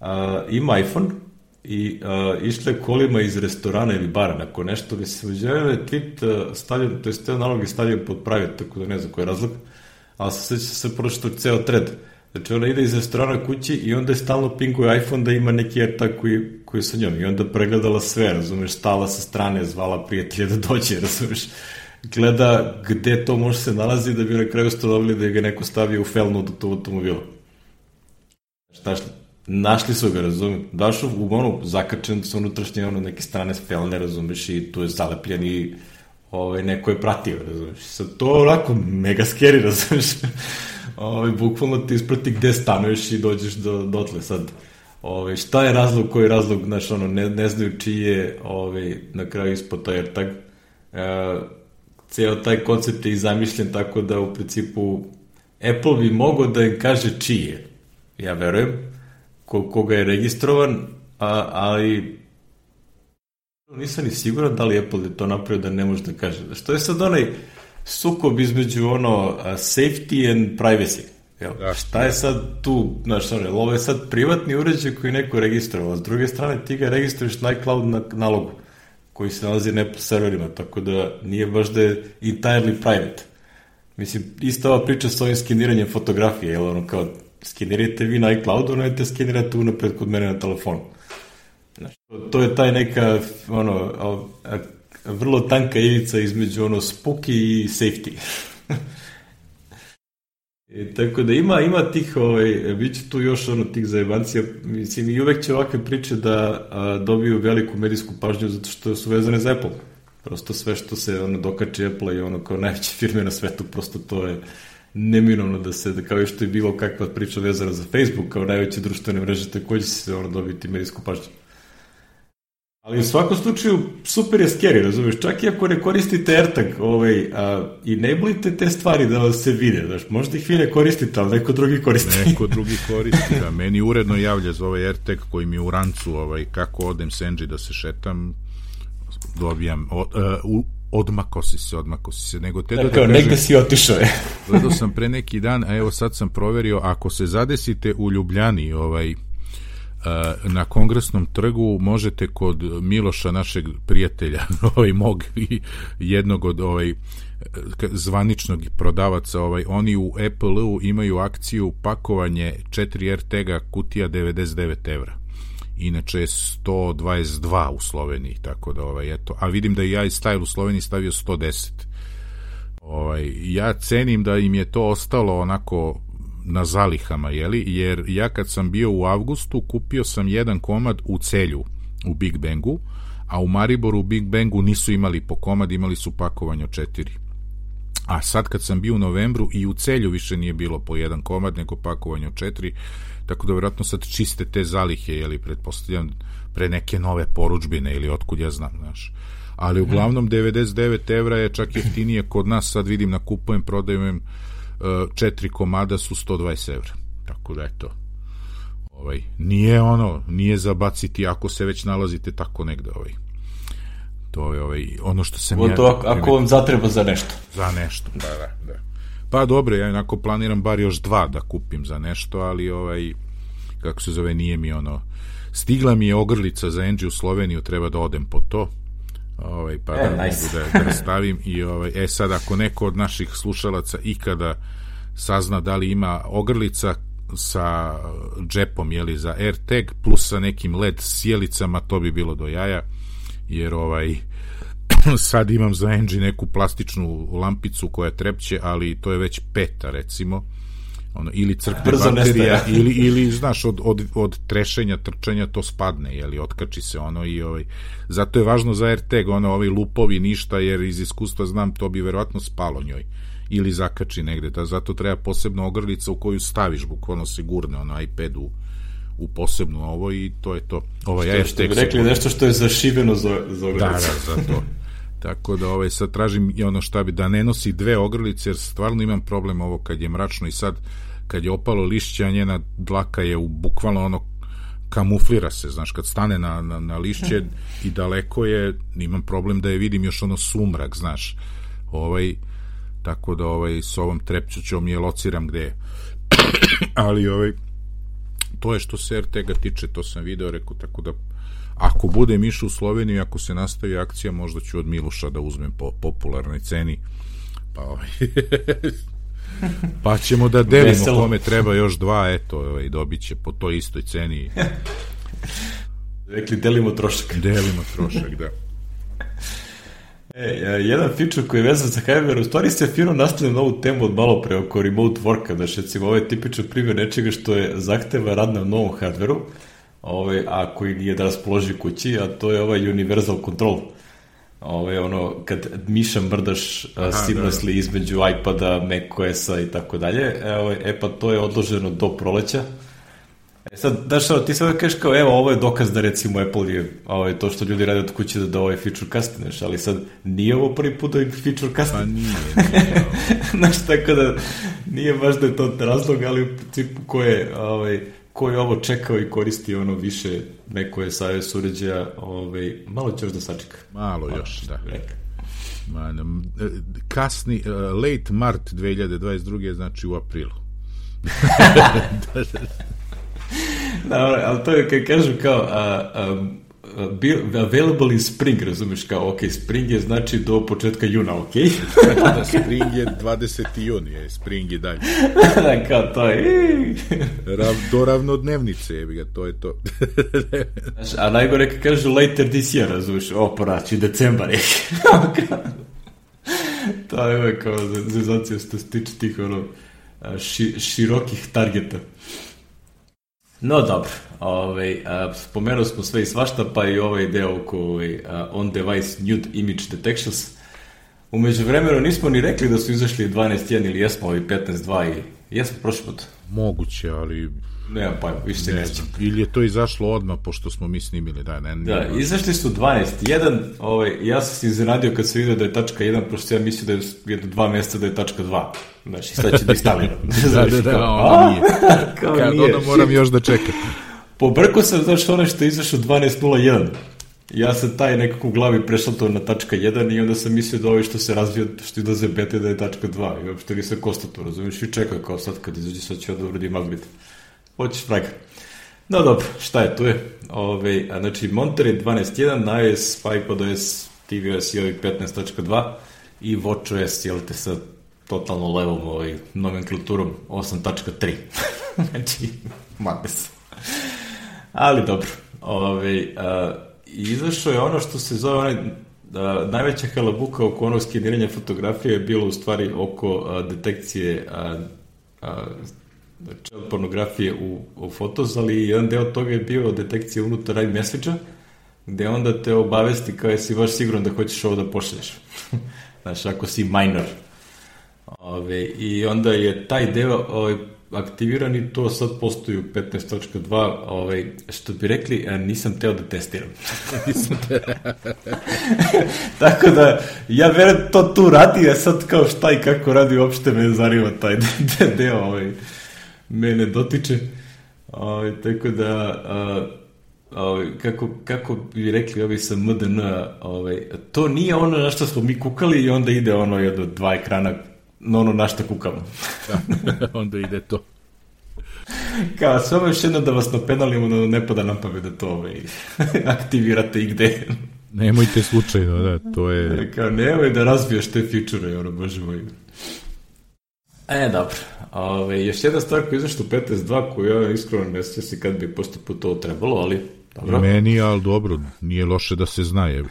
a, ima iPhone i a, išle kolima iz restorana ili bara, nakon nešto bi se uđeo tweet stavljen, to je te nalog je stavljen pod private, tako da ne znam koji je razlog, ali se sveća se pročito ceo thread. Znači ona ide iz restorana kući i onda je stalno pinguje iPhone da ima neki AirTag koji, koji je sa njom i onda pregledala sve, razumeš, stala sa strane, zvala prijatelja da dođe, razumeš, gleda gde to može se nalazi da bi na kraju dobili da ga neko stavio u felnu tog automobila. Znaš, našli su ga, razumem, daš u ono, zakačen sa unutrašnje ono, neke strane felne, razumeš, i tu je zalepljen i ovaj, neko je pratio, razumeš. Sad to onako mega scary, razumeš. ovaj, bukvalno ti isprati gde stanuješ i dođeš do, dotle sad. Ovaj, šta je razlog, koji je razlog, znaš, ono, ne, ne znaju čiji je ovaj, na kraju ispod taj AirTag. E, ceo taj koncept je i zamišljen tako da u principu Apple bi mogao da im kaže čiji je. Ja verujem, ko, koga je registrovan, a, ali nisam ni siguran da li Apple je to napravio da ne može da kaže. Što je sad onaj sukob između ono safety and privacy? Jel? Da, Šta je sad tu, znaš, ono, ovo je sad privatni uređaj koji neko registrovao, s druge strane ti ga registruješ na iCloud na nalogu koji se nalazi na Apple serverima, tako da nije baš da je entirely private. Mislim, ista ova priča s ovim skeniranjem fotografije, jel ono kao, skenirajte vi na iCloudu, nemojte skenirati unapred kod mene na telefonu. Znaš, to, je taj neka, ono, a, a, vrlo tanka ivica između ono spooky i safety. E, tako da ima, ima tih, ovaj, bit će tu još ono tih zajebancija, mislim i uvek će ovakve priče da a, dobiju veliku medijsku pažnju zato što su vezane za Apple. Prosto sve što se ono dokači Apple i ono kao najveće firme na svetu, prosto to je neminovno da se, da kao i što je bilo kakva priča vezana za Facebook kao najveće društvene mreže, takođe se ono dobiti medijsku pažnju. Ali u svakom slučaju super je scary, razumeš, čak i ako ne koristite AirTag ovaj, a, i ne bolite te stvari da vas se vide, znaš, možda ih vi ne koristite, ali neko drugi koristi. Neko drugi koristi, da, meni uredno javlja za ovaj AirTag koji mi u rancu, ovaj, kako odem Senđi da se šetam, dobijam, o, uh, odmako si se, odmako si se, nego te da, da kao, negde si otišao je. gledao sam pre neki dan, a evo sad sam proverio, ako se zadesite u Ljubljani, ovaj, na kongresnom trgu možete kod Miloša našeg prijatelja ovaj mog i jednog od ovaj zvaničnog prodavaca ovaj oni u Apple-u imaju akciju pakovanje 4 RTG kutija 99 evra inače je 122 u Sloveniji tako da ovaj eto a vidim da i ja i Style u Sloveniji stavio 110 ovaj ja cenim da im je to ostalo onako na zalihama, jeli? jer ja kad sam bio u avgustu kupio sam jedan komad u celju u Big Bangu, a u Mariboru u Big Bangu nisu imali po komad, imali su pakovanje od četiri. A sad kad sam bio u novembru i u celju više nije bilo po jedan komad, nego pakovanje od četiri, tako da vjerojatno sad čiste te zalihe, jeli, pretpostavljam, pre neke nove poručbine ili otkud ja znam, znaš. Ali uglavnom 99 evra je čak jeftinije kod nas, sad vidim na kupujem, prodajem četiri komada su 120 evra. Tako da eto, ovaj, nije ono, nije zabaciti ako se već nalazite tako negde, ovaj. To je ovaj, ono što se ja... To, ako vam zatreba za nešto. Za nešto, da, da, da. Pa dobro, ja onako planiram bar još dva da kupim za nešto, ali ovaj, kako se zove, nije mi ono... Stigla mi je ogrlica za Enđi u Sloveniju, treba da odem po to ovaj, pa e, da nice. mogu da, da stavim i ovaj, e sad ako neko od naših slušalaca ikada sazna da li ima ogrlica sa džepom jeli, za AirTag plus sa nekim LED sjelicama to bi bilo do jaja jer ovaj sad imam za Engie neku plastičnu lampicu koja trepće ali to je već peta recimo ono, ili crkne Brzo baterija ili, ili znaš od, od, od trešenja, trčanja to spadne jeli, otkači se ono i ovaj, zato je važno za RTG ono, ovi lupovi ništa jer iz iskustva znam to bi verovatno spalo njoj ili zakači negde, da zato treba posebno ogrlica u koju staviš bukvalno sigurno ono iPadu u posebnu ovo i to je to. Ovaj što, što bi rekli nešto što je zašiveno za, za ogrlicu. Da, da, za to. Tako da ovaj, sad tražim i ono šta bi, da ne nosi dve ogrlice, jer stvarno imam problem ovo kad je mračno i sad kad je opalo lišće, a njena dlaka je u bukvalno ono kamuflira se, znaš, kad stane na, na, na lišće i daleko je, imam problem da je vidim još ono sumrak, znaš, ovaj, tako da ovaj, s ovom trepćućom je lociram gde je. Ali ovaj, to je što se RTG tiče, to sam video, rekao, tako da ako budem išao u Sloveniju, ako se nastavi akcija, možda ću od Miloša da uzmem po popularnoj ceni. Pa, ovaj, pa ćemo da delimo Veselo. kome treba još dva, eto, ovaj, dobit će po toj istoj ceni. Rekli, delimo trošak. Delimo trošak, da. E, jedan feature koji je vezan za hardware, u stvari se firma nastavlja novu temu od malo pre oko remote worka, da recimo ovo je tipičan primjer nečega što je zahteva rad na novom hardwareu, ovaj, a koji nije da raspoloži kući, a to je ovaj universal control. Ovaj, ono, kad miša mrdaš uh, seamlessly da, da. između iPada, macOS-a i tako dalje, e, ovaj, e pa to je odloženo do proleća, E sad, daš, ono, ti sad kažeš kao, evo, ovo je dokaz da recimo Apple je ovaj, to što ljudi rade od kuće da da ovaj feature kastineš, ali sad nije ovo prvi put da je feature kastin. Pa nije, nije. Znaš, tako da nije baš da je to razlog, ali u principu ko je, ovaj, ko je ovo čekao i koristi ono više neko je sa iOS uređaja, ovaj, malo će još da sačeka. Malo pa, još, da. Reka. Man, e, kasni, uh, late mart 2022. znači u aprilu. da, da. Dobro, ali to je kad kažu kao a, a, available in spring, razumeš, kao, ok, spring je znači do početka juna, ok? da, spring je 20. juni, je, spring je dalje. da, kao to je... Rav, do ravnodnevnice, je ga, to je to. Znaš, a najgore kad kažu later this year, razumeš, o, poraći, decembar je. to je uvek kao zezacija što se tiče tih, ono, ši, širokih targeta. No dobro, ovaj, spomenuo smo sve i svašta, pa i ovaj deo oko ovaj, on-device nude image detections. Umeđu vremenu nismo ni rekli da su izašli 12.1 ili jesmo ovaj 15.2 i jesmo prošli put. Moguće, ali Nema pojma, više se ne neće. Ili je to izašlo odmah, pošto smo mi snimili, da, ne, Da, ne, izašli su 12.1, ovaj, ja sam se izradio kad sam vidio da je tačka 1, pošto ja mislio da je jedno dva mjeseca da je tačka 2. Znači, sad će da instaliram. da, da, da, ono nije. kao Kad nije. onda moram još da čekam. Pobrko sam, znači, ono što je izašlo 12.01. Ja sam taj nekako u glavi prešao to na tačka 1 i onda sam mislio da ovo što se razvija, što idaze bete da je tačka 2 i uopšte nisam konstatu, razumiješ, i čekao kao sad kad izađe sad ću ja da uradim. Hoćeš fraga. No dobro, šta je tu je? Ove, a, znači Monterey 12.1, na iOS, iPadOS, tvOS i ovih 15.2 i WatchOS, jel te sa totalno levom ovaj, nomenklaturom 8.3. znači, madness. Ali dobro, ove, a, izašao je ono što se zove onaj da, najveća halabuka oko onog skeniranja fotografije je bilo u stvari oko a, detekcije a, a, child pornografije u, u Fotos, ali jedan deo toga je bio detekcija unutar iMessage-a, gde onda te obavesti kao jesi baš siguran da hoćeš ovo da pošalješ. Znaš, ako si minor. Ove, I onda je taj deo ovaj, aktiviran i to sad postoji u 15.2, ovaj, što bi rekli, nisam teo da testiram. Tako da, ja verujem to tu radi, a sad kao šta i kako radi, uopšte me zanima taj deo ovaj, mene dotiče. Ovaj, tako da, a, ovaj, kako, kako bi rekli ovi sa MDN, ovaj, to nije ono na što smo mi kukali i onda ide ono jedno dva ekrana na ono na što kukamo. da, onda ide to. Kao, samo još jedno da vas napenalimo, da ne pada nam pamet da to ovaj, aktivirate i gde. Nemojte slučajno, da, to je... Kao, nemoj da razvijaš te feature, ono, bože moj. E, dobro. Ove, još jedna stvar koja je izašla u 15.2 koju ja iskreno ne se kad bi posto to trebalo, ali dobro. Meni, ali dobro, nije loše da se zna. Je.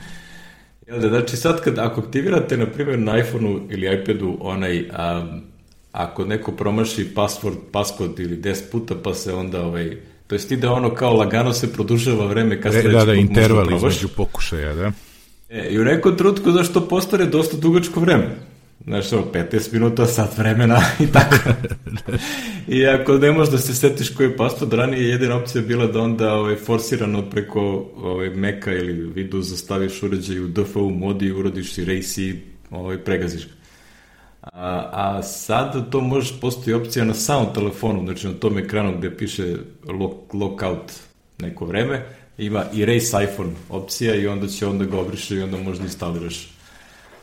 Jel da, znači sad kad, ako aktivirate, na primjer, na iPhoneu ili iPadu onaj, um, ako neko promaši password, passcode ili 10 puta, pa se onda ovaj, to jest ide ono kao lagano se produžava vreme kad e, da, da, interval između pokušaja, da. E, I u nekom trutku zašto postare dosta dugačko vreme. Znaš, 15 minuta, sat vremena i tako. I ako ne možeš da se setiš koji je password, ranije jedina opcija bila da onda ovaj, forsirano preko ovaj, Maca ili Windows zastaviš uređaj u DFU modi i urodiš si race i ovaj, pregaziš ga. A, a sad to možeš, postoji opcija na samom telefonu, znači na tom ekranu gde piše lock, lockout neko vreme, ima erase iPhone opcija i onda će onda ga obriše i onda možda instaliraš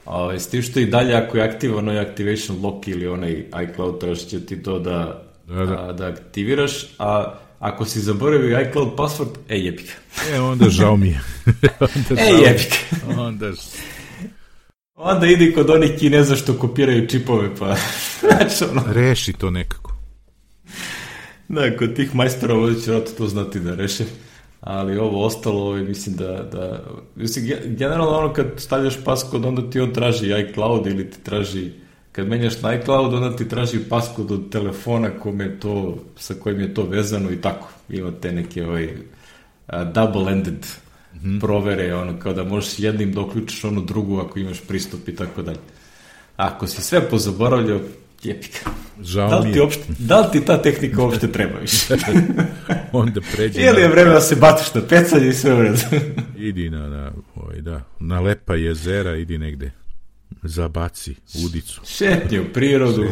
Ovaj, s tim što i dalje ako je aktivan onaj activation lock ili onaj iCloud, trebaš će ti to da, da, da. A, da aktiviraš, a ako si zaboravio iCloud password, e jebika. E, onda žao mi je. onda e onda... Onda idi kod onih kineza što kopiraju čipove, pa... znači, ono... Reši to nekako. Da, kod tih majstora ovdje će to znati da reše. Ali ovo ostalo, ovaj, mislim da, da... Mislim, generalno ono kad stavljaš paskod, onda ti on traži iCloud ili ti traži... Kad menjaš na iCloud, onda ti traži paskod od telefona kome to, sa kojim je to vezano i tako. Ima te neke ovaj, double-ended mm -hmm. provere, ono, kao da možeš jednim da uključiš onu drugu ako imaš pristup i tako dalje. Ako si sve pozaboravljao, jepika. Žao da li, ti opšte, da li ti ta tehnika uopšte treba više? Onda pređi. Ili je vreme da se batiš na pecanje i sve u redu. idi na, na, ovaj, da, na lepa jezera, idi negde. Zabaci udicu. Šetnje u prirodu.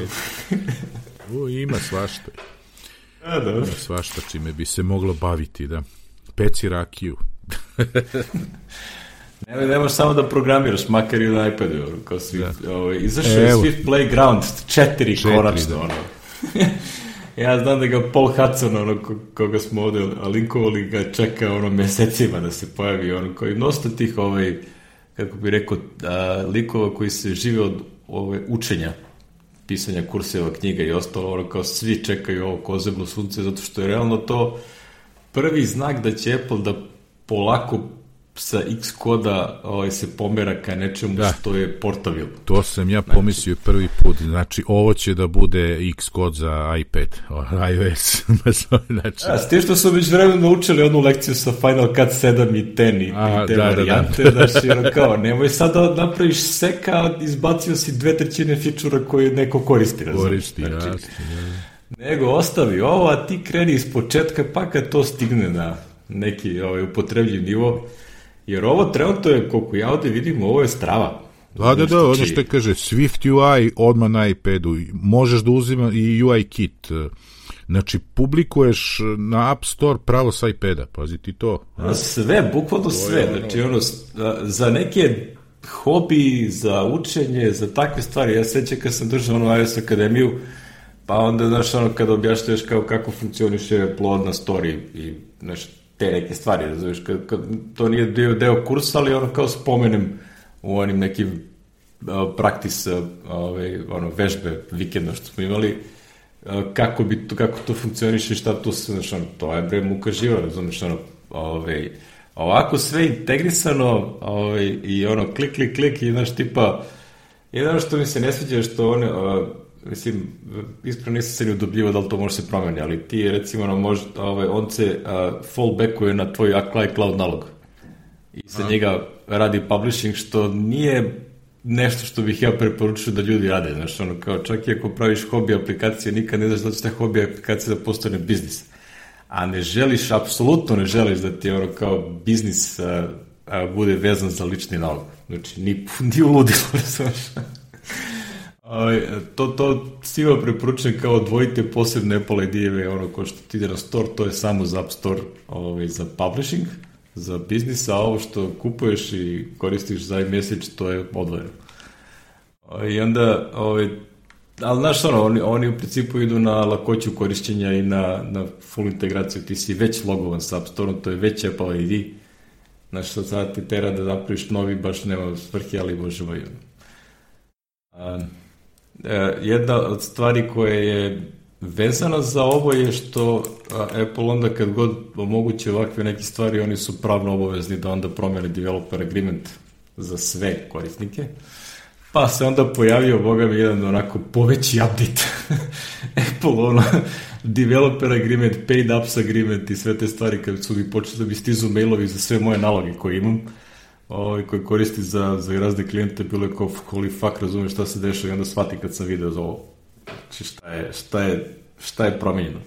o, ima svašta. A, dobro. Ima svašta čime bi se moglo baviti, da. Peci rakiju. Ne, ne možeš samo da programiraš, makar i na iPadu, kao Swift. Da. Ovaj, izašao je Swift Playground, četiri, četiri koračno, da. ono. ja znam da ga Paul Hudson, ono, koga smo ovde linkovali, ga čeka ono mesecima da se pojavi, ono, koji nosta tih, ovaj, kako bi rekao, a, likova koji se žive od ove, učenja, pisanja kurseva, knjiga i ostalo, ono, kao svi čekaju ovo kozebno sunce, zato što je realno to prvi znak da će Apple da polako sa X koda ovaj, se pomera ka nečemu da. što je portabil. To sam ja pomislio znači, prvi put. Znači, ovo će da bude X kod za iPad, iOS. znači... A, s tim što su već vremena učili onu lekciju sa Final Cut 7 i 10 i, A, i te da, varijante. Da, da. Znači, ono kao, nemoj sad da napraviš seka, izbacio si dve trećine fičura koje neko koristi. Razum? Koristi, znači, jasno. Da. Nego ostavi ovo, a ti kreni iz početka, pa kad to stigne na neki ovaj, upotrebljiv nivo, Jer ovo trenutno je, koliko ja ovde vidim, ovo je strava. Da, da, da, ono što kaže, Swift UI odmah na iPadu, možeš da uzima i UI kit, znači publikuješ na App Store pravo sa iPada, pazi ti to. A? Sve, bukvalno sve, znači ono, za neke hobi, za učenje, za takve stvari, ja sećam kad sam držao ono iOS akademiju, pa onda, znaš, ono, kada objašnjuješ kao kako funkcioniše plod na story i, nešto, te neke stvari, razumiješ, kad, kad, to nije bio deo kursa, ali ono kao spomenem u onim nekim praktis, uh, ovaj, ono, vežbe vikenda što smo imali, kako, bi to, kako to funkcioniše i šta to se, znaš, ono, to je bre muka živa, razumiješ, ono, ovaj, ovako sve integrisano ovaj, i ono, klik, klik, klik i, znaš, tipa, jedno što mi se ne sviđa je što one, mislim, ispravno nisam se ni udobljivo da li to može se promeni, ali ti recimo ono, može, ovaj, on se uh, fallbackuje na tvoj iCloud nalog i sa njega radi publishing, što nije nešto što bih ja preporučio da ljudi rade, znaš, ono, kao čak i ako praviš hobi aplikacije, nikad ne znaš da će ta hobi aplikacija da postane biznis. A ne želiš, apsolutno ne želiš da ti ono kao biznis a, a, bude vezan za lični nalog. Znači, ni, ni u ludilo, znaš. Aj, to, to svima preporučujem kao odvojite posebne Apple ID-eve, ono ko što ti ide na store, to je samo za App Store ovaj, za publishing, za biznis, a ovo što kupuješ i koristiš za iMessage, to je odvojeno. I onda, ovaj, ali znaš ono, oni, oni u principu idu na lakoću korišćenja i na, na full integraciju, ti si već logovan sa App Store, to je već Apple ID, znaš, sad, sad ti tera da napraviš novi, baš nema svrhe, ali može ovaj. A, E, jedna od stvari koje je vezana za ovo je što Apple onda kad god omoguće ovakve neke stvari, oni su pravno obavezni da onda promene developer agreement za sve korisnike. Pa se onda pojavio, boga mi, jedan onako poveći update. Apple, ono, developer agreement, paid apps agreement i sve te stvari kad su mi počeli da bi stizu mailovi za sve moje naloge koje imam ovaj, koji koristi za, za razne klijente, bilo je kao, holy fuck, razumeš šta se dešava i onda shvati kad sam video za ovo. Znači, šta je, šta je, šta je promenjeno.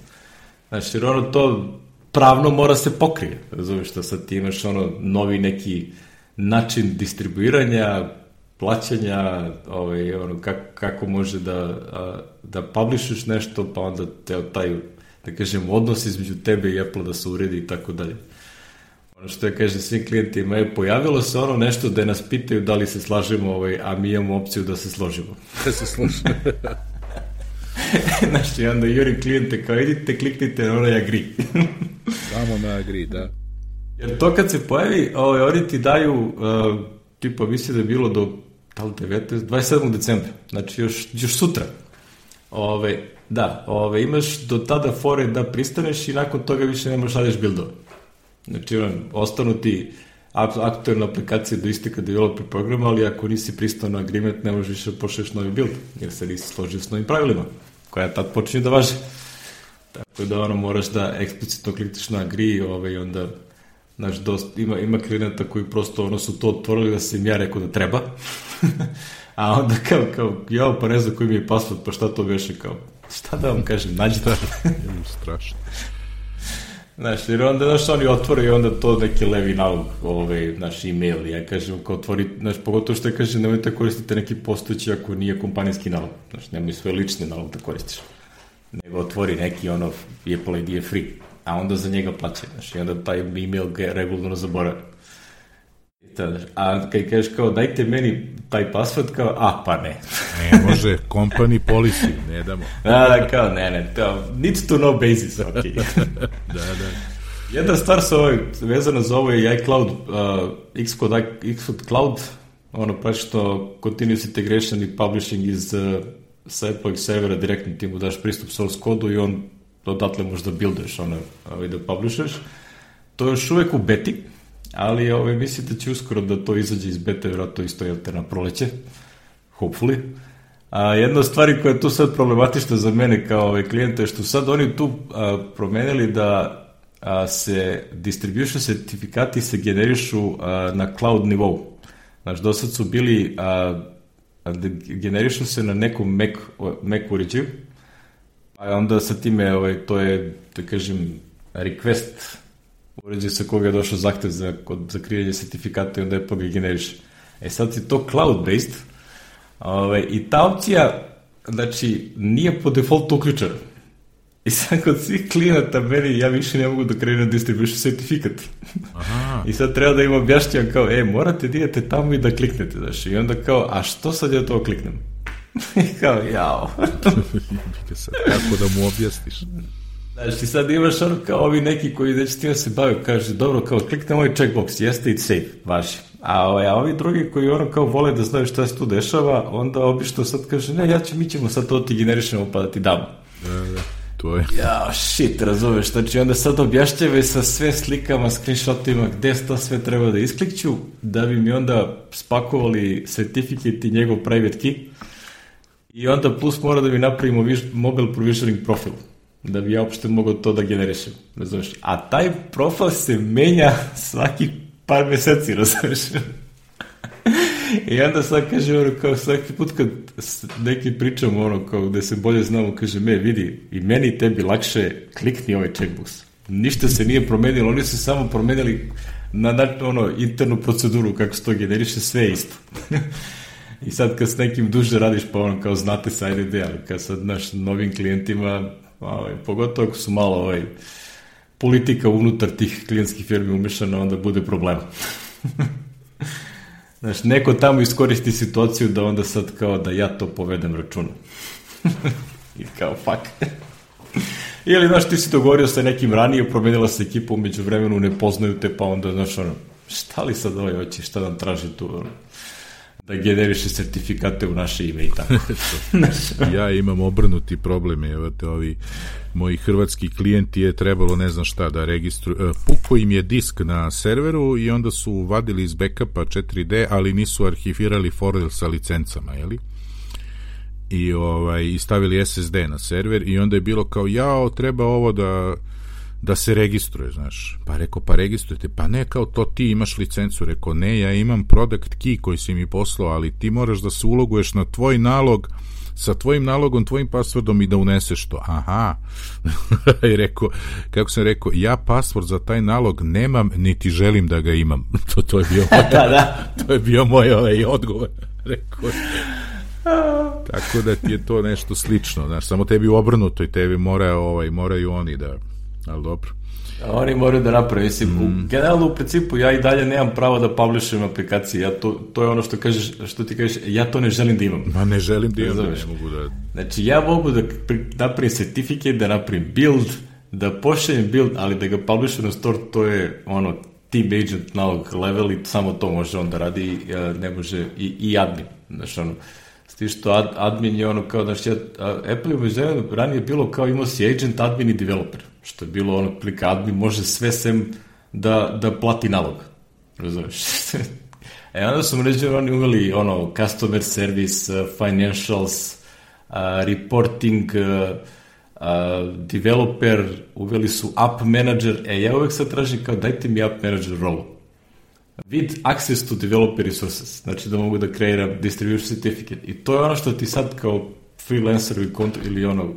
Znači, jer ono to pravno mora se pokrije, razumeš šta sad ti imaš ono novi neki način distribuiranja, plaćanja, ovaj, ono, kako, kako može da, da publishuješ nešto, pa onda te, taj, da kažem, odnos između tebe i Apple da se uredi i tako dalje. Ono što je kaže svim klijentima je pojavilo se ono nešto da nas pitaju da li se slažemo, ovaj, a mi imamo opciju da se složimo. Da se složimo. Znaš, i onda juri klijente kao idite, kliknite na onaj agree. Samo na agree, da. Jer to kad se pojavi, ovaj, oni ti daju, uh, tipa, misli da je bilo do da li 19, 27. decembra, znači još, još sutra. Ove, da, ove, imaš do tada fore da pristaneš i nakon toga više ne možeš radeš buildove. Znači, on, ostanu ti aktualna aplikacija do isteka developer programa, ali ako nisi pristao na agreement, ne možeš više da pošleš novi build, jer se nisi složio s novim pravilima, koja tad počinje da važe. Tako da ono moraš da eksplicitno klikneš na agree ovaj, onda Znaš, dost, ima, ima klienta koji prosto ono su to otvorili da se im ja rekao da treba. A onda kao, kao, jao, pa ne znam koji mi je password, pa šta to veše, kao, šta da vam kažem, nađite. Strašno. Znaš, jer onda, znaš, oni otvore i onda to neki levi nalog, ovaj, naš e-mail, ja kažem, kao otvori, znaš, pogotovo što kaže, nemojte koristiti neki postojeći ako nije kompanijski nalog, znaš, nemoj svoj lični nalog da koristiš, nego otvori neki, ono, Apple ID je free, a onda za njega plaća, znaš, i onda taj e-mail ga regularno zaboravio. A kad kažeš kao dajte meni taj password, kao a pa ne. ne može, company policy, ne damo. da, da, kao ne, ne, to, needs to know basis, ok. da, da. Jedna stvar sa ovaj, vezana za ovo je iCloud, uh, Xcode, Xcode Cloud, ono što continuous integration i publishing iz uh, sa Apple servera direktno ti mu daš pristup source kodu i on odatle možda builduješ ono, ovaj, da publishuješ. To je još uvek u beti, ali ove, mislite da će uskoro da to izađe iz bete, vjerojatno isto je na proleće, hopefully. A jedna stvari koja je tu sad problematična za mene kao ove klijente je što sad oni tu a, promenili da a, se distribution certifikati se generišu a, na cloud nivou. Znači, do sad su bili a, a, generišu se na nekom Mac, Mac uređaju, a onda sa time, ovaj, to je, da kažem, request uređaj sa koga je došao zahtev za, kod, za krijanje sertifikata i onda Apple ga generiše. E sad si to cloud-based ovaj, i ta opcija znači, nije po defaultu uključena. I sad kod svih klijenata meni, ja više ne mogu da krenem distribution sertifikat. Aha. I sad treba da im objašnjam kao, e, morate da idete tamo i da kliknete, znaš. I onda kao, a što sad ja to kliknem? I kao, jao. Kako da mu objasniš? Znaš, ti sad imaš ono kao ovi neki koji već tim se bave, kaže, dobro, kao klikne ovaj checkbox, jeste it safe, važi. A, ovaj, a ovi drugi koji ono kao vole da znaju šta se tu dešava, onda obično sad kaže, ne, ja ću, mi ćemo sad to ti generišemo pa da ti damo. Da, da. To je. Ja, shit, razumeš, znači onda sad objašnjave sa sve slikama, screenshotima, gde to sve treba da isklikću, da bi mi onda spakovali certificate i njegov private key, i onda plus mora da mi napravimo mobile provisioning profil da bi ja uopšte mogao to da generišem, razumeš? A taj profil se menja svaki par meseci, razumeš? I onda sad kaže ono kao svaki put kad neki pričamo ono kao gde se bolje znamo, kaže me vidi i meni i tebi lakše klikni ovaj checkbox. Ništa se nije promenilo, oni su samo promenili na, na ono internu proceduru kako se to generiše, sve isto. I sad kad s nekim duže radiš pa ono kao znate sa IDD, ali kad sad naš novim klijentima Ovaj, pogotovo ako su malo ovaj, politika unutar tih klijentskih firmi umešana, onda bude problem. Znaš, neko tamo iskoristi situaciju da onda sad kao da ja to povedem računom. I kao, fuck. Ili, znaš, ti si dogovorio sa nekim ranije, promenila se ekipa umeđu vremenu, ne poznaju te, pa onda, znaš, ono, šta li sad ovaj hoće, šta nam traži tu, ono da generiše sertifikate u naše ime i tako. ja imam obrnuti problem, evo te ovi moji hrvatski klijenti je trebalo ne znam šta da registruju, e, puko im je disk na serveru i onda su vadili iz backupa 4D, ali nisu arhivirali file sa licencama, jeli? I, ovaj, i stavili SSD na server i onda je bilo kao, jao, treba ovo da da se registruje, znaš. Pa rekao, pa registrujete. Pa ne, kao to ti imaš licencu. Rekao, ne, ja imam product key koji si mi poslao, ali ti moraš da se uloguješ na tvoj nalog sa tvojim nalogom, tvojim pasvordom i da uneseš to. Aha. I rekao, kako sam rekao, ja pasvord za taj nalog nemam, niti želim da ga imam. to, to je bio moj, da, da. to je bio moj ovaj odgovor. rekao, Tako da ti je to nešto slično, znaš, samo tebi u obrnutoj, tebi mora, ovaj, moraju oni da ali dobro. Oni moraju da naprave, mislim, mm. generalno u principu ja i dalje nemam pravo da publishujem aplikacije, ja to, to je ono što kažeš, što ti kažeš, ja to ne želim da imam. Ma ne želim da imam, ne mogu da... Znači, ja mogu da napravim certificate, da napravim build, da pošaljem build, ali da ga publishujem na store, to je ono, team agent na ovog level i samo to može on da radi, ne može i, i admin, znači ono, s što ad, admin je ono kao, znači, Apple je ranije bilo kao imao si agent, admin i developer što je bilo ono plika admin može sve sem da, da plati nalog. Razumeš? e onda su mređe oni uveli ono customer service, uh, financials, uh, reporting, uh, uh, developer, uveli su app manager, e ja uvek sad tražim kao dajte mi app manager rolu. Vid access to developer resources, znači da mogu da kreiram distribution certificate. I to je ono što ti sad kao freelancer ili, ili ono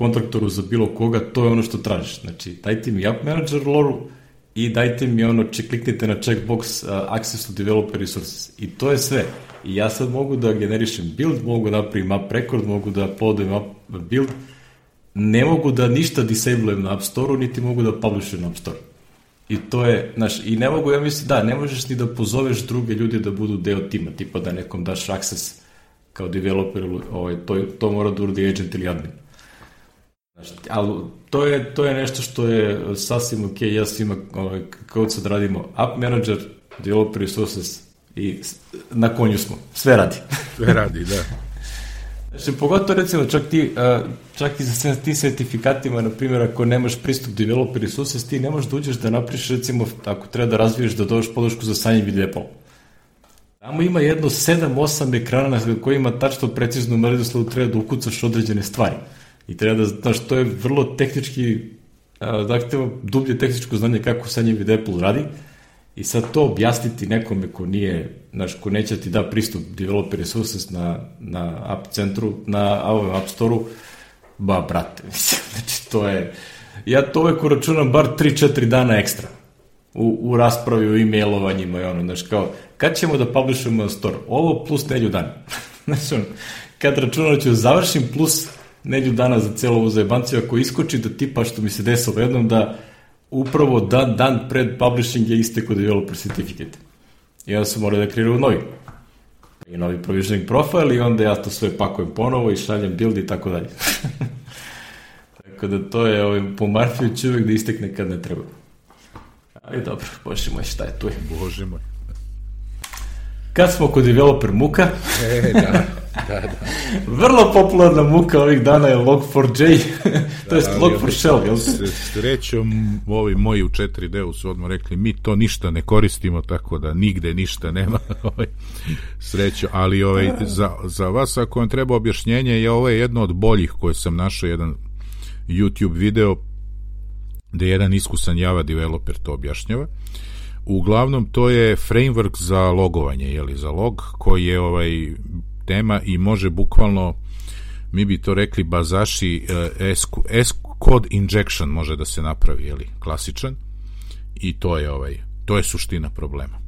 kontraktoru za bilo koga, to je ono što tražiš. Znači, dajte mi App Manager loru i dajte mi ono, če kliknite na checkbox uh, Access to Developer Resources. I to je sve. I ja sad mogu da generišem build, mogu da napravim app record, mogu da podujem app build, ne mogu da ništa disablujem na App Store-u, niti mogu da publishujem na App Store. I to je, znaš, i ne mogu, ja mislim, da, ne možeš ni da pozoveš druge ljude da budu deo tima, tipa da nekom daš access kao developer, ovaj, to, to mora da uradi agent ili admin. Ali to je, to je nešto što je sasvim ok, ja svima, ovaj, kao sad radimo App Manager, Developer Resources i na konju smo. Sve radi. Sve radi, da. Znači, pogotovo recimo čak, ti, čak i sa sve tim sertifikatima, na primjer, ako nemaš pristup developer resources, ti ne možeš da uđeš da napriš, recimo, ako treba da razviješ da dođeš podršku za sanje video Tamo ima jedno 7-8 ekrana na kojima tačno precizno mredoslavu treba da ukucaš određene stvari. I treba da, znaš, to je vrlo tehnički, zahteva dublje tehničko znanje kako sa njim vid Apple radi, i sad to objasniti nekome ko nije, znaš, ko neće ti da pristup developer resources na, na app centru, na ovom app store-u, ba, brate, mislim, znači, to je, ja to uvek uračunam bar 3-4 dana ekstra u, u raspravi, u e-mailovanjima i ono, znaš, kao, kad ćemo da publishujemo na store? Ovo plus nedlju dan. znači, kad računam ću završim plus nedlju dana za celo ovu zajebanciju, ako iskoči da tipa što mi se desilo jednom da upravo dan, dan pred publishing je isteko developer certificate. I onda su morali da kreiraju novi. I novi provisioning profile i onda ja to sve pakujem ponovo i šaljem build i tako dalje. tako da to je ovaj, po Marfiju uvek da istekne kad ne treba. Ali dobro, bože moj, šta je tu? Bože moj. Kad smo kod developer muka... e, da. Da, da. Vrlo popularna muka ovih dana je Log4j, to je Log4Shell, jel? Srećom, ovi moji u 4D-u su odmah rekli, mi to ništa ne koristimo, tako da nigde ništa nema. Ovaj, srećo, ali ovaj, za, za vas, ako vam treba objašnjenje, je ovo jedno od boljih koje sam našao, jedan YouTube video, gde jedan iskusan Java developer to objašnjava. Uglavnom, to je framework za logovanje, jeli, za log, koji je ovaj tema i može bukvalno mi bi to rekli bazaši uh, S, code injection može da se napravi, je li, klasičan i to je ovaj to je suština problema.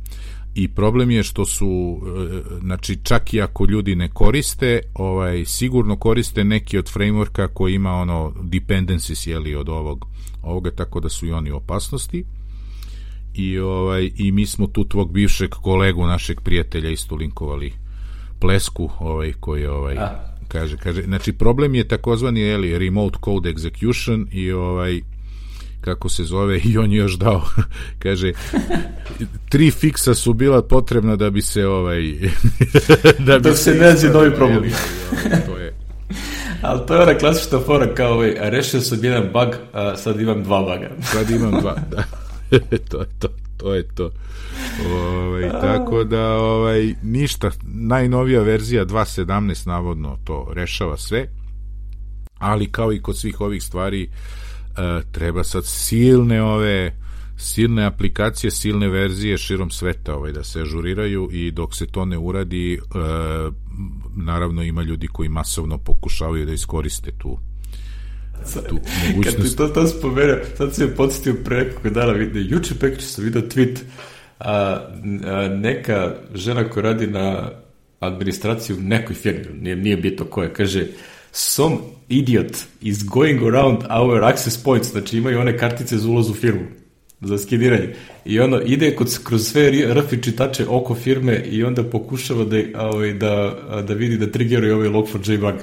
I problem je što su uh, znači čak i ako ljudi ne koriste, ovaj sigurno koriste neki od frameworka koji ima ono dependencies je li od ovog ovoga tako da su i oni opasnosti. I ovaj i mi smo tu tvog bivšeg kolegu našeg prijatelja isto linkovali plesku ovaj koji ovaj A. kaže kaže znači problem je takozvani je remote code execution i ovaj kako se zove i on je još dao kaže tri fiksa su bila potrebna da bi se ovaj da bi da se nađe novi problem to je Ali to je ona klasična fora kao ovaj, rešio sam jedan bug, a sad imam dva buga. Sad imam dva, da. to je to to je to. Ovaj, tako da ovaj, ništa, najnovija verzija 2.17 navodno to rešava sve, ali kao i kod svih ovih stvari uh, treba sad silne ove silne aplikacije, silne verzije širom sveta ovaj, da se ažuriraju i dok se to ne uradi uh, naravno ima ljudi koji masovno pokušavaju da iskoriste tu tu mogućnost. Kad ti to, to spomenuo, sad se je podsjetio pre nekoga dana, vidi, juče pekče sam vidio tweet, a, a, neka žena koja radi na administraciju nekoj firmi, nije, nije bito koja, kaže, some idiot is going around our access points, znači imaju one kartice za ulaz u firmu za skeniranje. I ono, ide kod, kroz sve RFI čitače oko firme i onda pokušava da, ovaj, da, da vidi da triggeruje ovaj Log4j bug.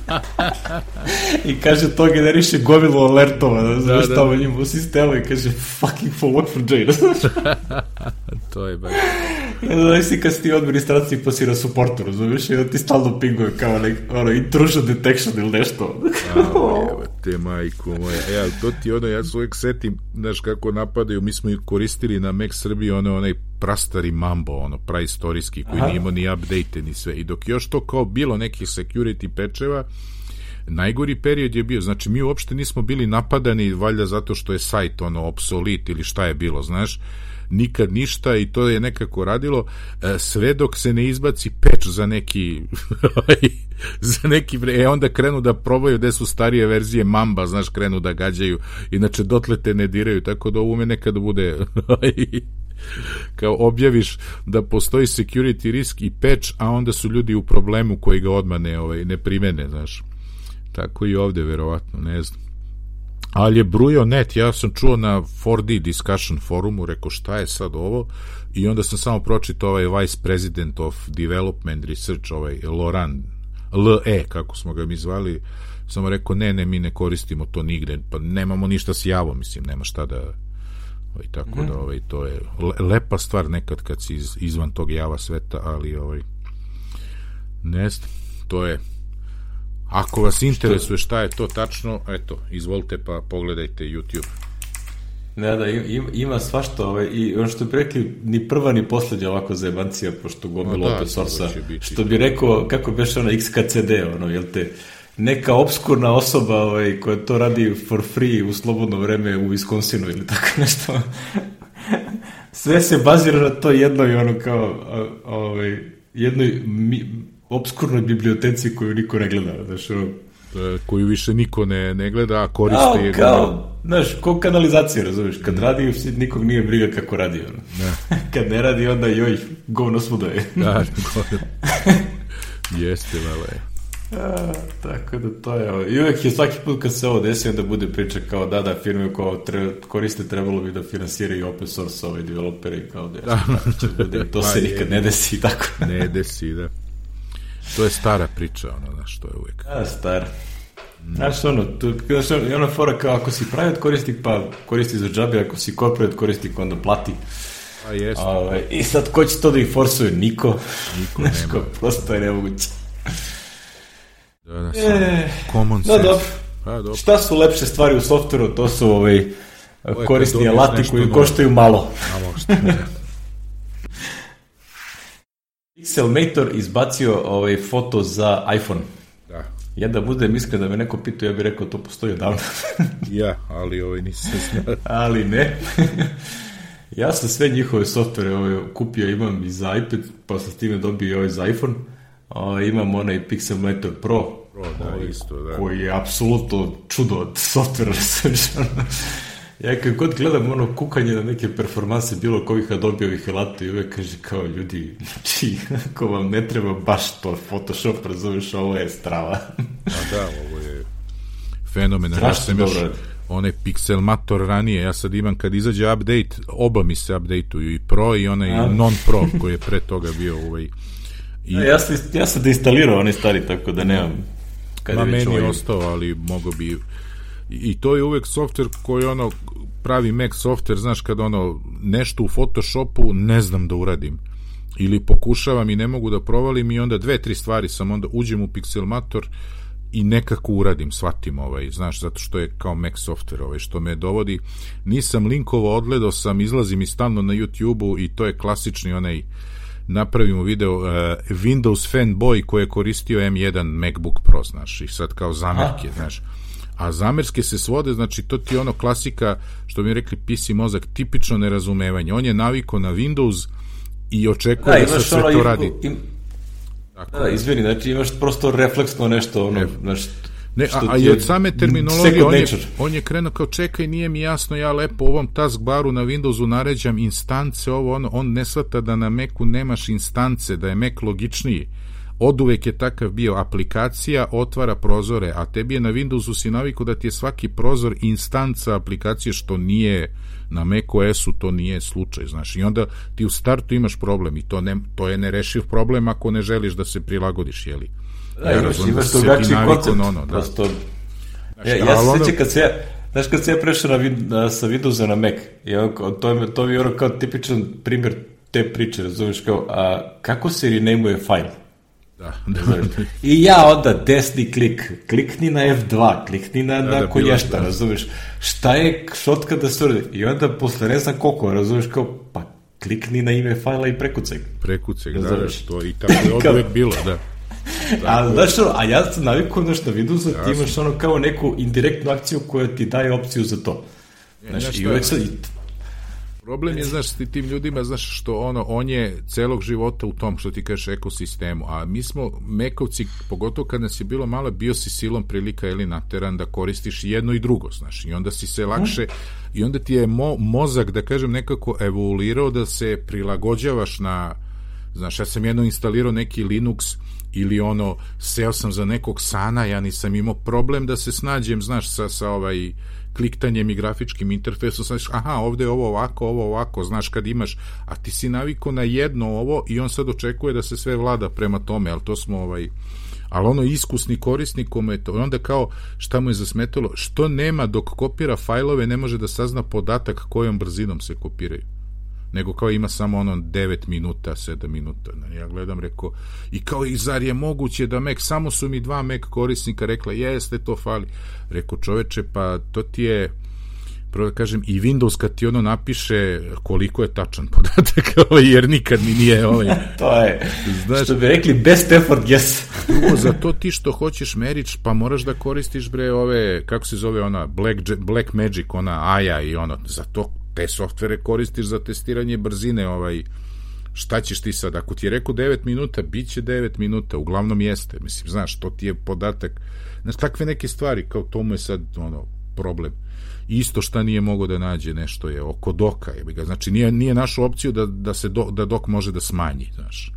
I kaže, to generiše gomilu alertova, da, znaš da, da. njima u sistemu i kaže, fucking for Log4j. to je baš... Da si kad si ti u administraciji pa si na supportu, razumiješ, i ti stalno pinguje kao nek, ono, intrusion detection ili nešto. A, te majko moja. Ja, e, to ti ono, ja se uvijek setim, znaš kako napadaju, mi smo koristili na Mac Srbiji ono, onaj prastari Mambo, ono, praistorijski, koji Aha. nije imao ni update ni sve. I dok još to kao bilo nekih security pečeva, najgori period je bio, znači mi uopšte nismo bili napadani, valjda zato što je sajt ono obsolit ili šta je bilo, znaš, nikad ništa i to je nekako radilo e, sve dok se ne izbaci peč za neki ovaj, za neki e onda krenu da probaju gde su starije verzije Mamba, znaš, krenu da gađaju inače dotle te ne diraju, tako da ume nekada bude ovaj, kao objaviš da postoji security risk i patch, a onda su ljudi u problemu koji ga odmah ne, ovaj, ne primene, znaš. Tako i ovde, verovatno, ne znam. Ali je brujo net, ja sam čuo na 4D discussion forumu, rekao šta je sad ovo, i onda sam samo pročitao ovaj Vice President of Development Research, ovaj Loran, LE, kako smo ga mi zvali, samo rekao, ne, ne, mi ne koristimo to nigde, pa nemamo ništa s javom, mislim, nema šta da, ovaj, tako mm. da, ovaj, to je lepa stvar nekad kad si iz, izvan tog java sveta, ali, ovaj, ne znam, to je Ako vas interesuje šta je to tačno, eto, izvolite pa pogledajte YouTube. Ne, da, ima, ima svašta, ovaj, i ono što bi rekli, ni prva ni poslednja ovako zajebancija, pošto gomilo da, open source što bi rekao, kako beš ono XKCD, ono, jel te, neka obskurna osoba ovaj, koja to radi for free u slobodno vreme u Wisconsinu ili tako nešto. Sve se bazira na to jedno i ono kao, ovaj, jednoj mi, obskurnoj biblioteci koju niko ne gleda, znaš, ono, e, koju više niko ne, ne gleda, a koriste je... Kao, znaš, ko kanalizacija, razumiješ, kad mm. radi, nikog nije briga kako radi, ono. Ne. kad ne radi, onda joj, govno svuda je. da, govno. Jeste, malo je. A, tako da to je I uvek je svaki put kad se ovo desi onda bude priča kao da da firme kao tre, koriste trebalo bi da finansiraju open source ove developere kao da, da. to se pa nikad ne desi tako. ne desi, da. To je stara priča, ono, znaš, to je uvijek. Da, stara. Znaš, ono, tu, znaš, ono fora kao ako si private korisnik, pa koristi za džabe, ako si corporate korisnik, onda plati. A jeste. Ove, ovaj, I sad, ko će to da ih forsuje? Niko. Niko nema. Ko, prosto je nemoguće. Da, da, e, common sense. Da, dobro. Pa, dobro. Šta su lepše stvari u softveru? To su ovaj, korisni alati koji koštaju malo. Malo što, da. Pixelmator izbacio ovaj foto za iPhone. Da. Ja da budem iskren da me neko pitao, ja bih rekao to postoji odavno. ja, ali ovaj nisam znao. ali ne. ja sam sve njihove softvere ovaj, kupio, imam i za iPad, pa sam s time dobio ovaj za iPhone. O, ovaj, imam onaj Pixelmator Pro, Pro da, ovaj, isto, da. koji je apsolutno čudo od softvera. Ja kad god gledam ono kukanje na neke performanse bilo kojih Adobe-ovih alata i uvek kaže kao ljudi, znači, ako vam ne treba baš to Photoshop, razumeš, ovo je strava. A da, ovo je fenomen. Ja sam još onaj Pixelmator ranije, ja sad imam kad izađe update, oba mi se updateuju i Pro i onaj A. non-Pro koji je pre toga bio ovaj I... Ja, sam, ja sam deinstalirao onaj stari, tako da nemam kad Ma meni ovaj... ostao, ali mogo bi i to je uvek softver koji ono pravi Mac softver, znaš kad ono nešto u Photoshopu ne znam da uradim. Ili pokušavam i ne mogu da provalim i onda dve, tri stvari sam onda uđem u Pixelmator i nekako uradim, shvatim ovaj, znaš, zato što je kao Mac software ovaj, što me dovodi. Nisam linkovo odgledao sam, izlazim i stalno na YouTube-u i to je klasični onaj napravimo video uh, Windows fanboy koji je koristio M1 MacBook Pro, znaš, i sad kao zamerke, znaš a zamerske se svode, znači to ti je ono klasika, što mi rekli PC mozak, tipično nerazumevanje. On je naviko na Windows i očekuje da, da se sve to radi. Im... Tako, da, izvini, znači imaš prosto refleksno nešto, ono, znaš, Ne, a, a i od same terminologije on je, on je krenuo kao čekaj, nije mi jasno, ja lepo ovom taskbaru na Windowsu naređam instance, ovo ono, on ne svata da na Macu nemaš instance, da je Mac logičniji od uvek je takav bio aplikacija otvara prozore, a tebi je na Windowsu si naviku da ti je svaki prozor instanca aplikacije što nije na macOS-u to nije slučaj, znaš, i onda ti u startu imaš problem i to, ne, to je nerešiv problem ako ne želiš da se prilagodiš, jeli? Da, ja imaš, imaš da drugačiji koncept, ono, da. prosto, ja, ja se sjećam kad se ja, Znaš, kad se ja prešao na, na, sa Windowsa na Mac, i on, to, je, to je ono kao tipičan primjer te priče, razumiješ, kao, a kako se renamuje fajl? Da, da, da. I ja onda desni klik, klikni na F2, klikni na, da, na da, kolješta, da. razumiješ? Šta je šotka da se uradi? I onda posle ne znam koliko, razumiješ, kao, pa klikni na ime fajla i prekucaj. Prekucaj, da, da, to i tako je od uvek bilo, da. a, znaš, a ja sam navikao znaš, na za ti imaš ono kao neku indirektnu akciju koja ti daje opciju za to. Znaš, i uvek sam, Problem je, znaš, ti tim ljudima, znaš, što ono, on je celog života u tom, što ti kažeš, ekosistemu, a mi smo mekovci, pogotovo kad nas je bilo malo, bio si silom prilika ili nateran da koristiš jedno i drugo, znaš, i onda si se lakše, i onda ti je mo, mozak, da kažem, nekako evoluirao da se prilagođavaš na, znaš, ja sam jedno instalirao neki Linux, ili ono, seo sam za nekog sana, ja nisam imao problem da se snađem, znaš, sa, sa ovaj, kliktanjem i grafičkim interfejsom, znaš, aha, ovde je ovo ovako, ovo ovako, znaš, kad imaš, a ti si naviko na jedno ovo i on sad očekuje da se sve vlada prema tome, ali to smo, ovaj, ali ono iskusni korisnik kome je to, onda kao šta mu je zasmetalo, što nema dok kopira fajlove, ne može da sazna podatak kojom brzinom se kopiraju nego kao ima samo ono 9 minuta, 7 minuta. Ja gledam, rekao, i kao, i zar je moguće da Mac, samo su mi dva Mac korisnika rekla, jeste, to fali. Rekao, čoveče, pa to ti je, prvo da kažem, i Windows kad ti ono napiše koliko je tačan podatak, ovaj, jer nikad mi nije ovaj. to je, znaš, što bi rekli, best effort yes. drugo, za to ti što hoćeš merić, pa moraš da koristiš bre ove, kako se zove ona, Black, Black Magic, ona Aja i ono, za to te softvere koristiš za testiranje brzine, ovaj, šta ćeš ti sad, ako ti je rekao 9 minuta, bit će 9 minuta, uglavnom jeste, mislim, znaš, to ti je podatak, znaš, takve neke stvari, kao to mu je sad, ono, problem. Isto šta nije mogo da nađe nešto je oko doka, je ga, znači nije, nije našu opciju da, da se do, da dok može da smanji, znaš.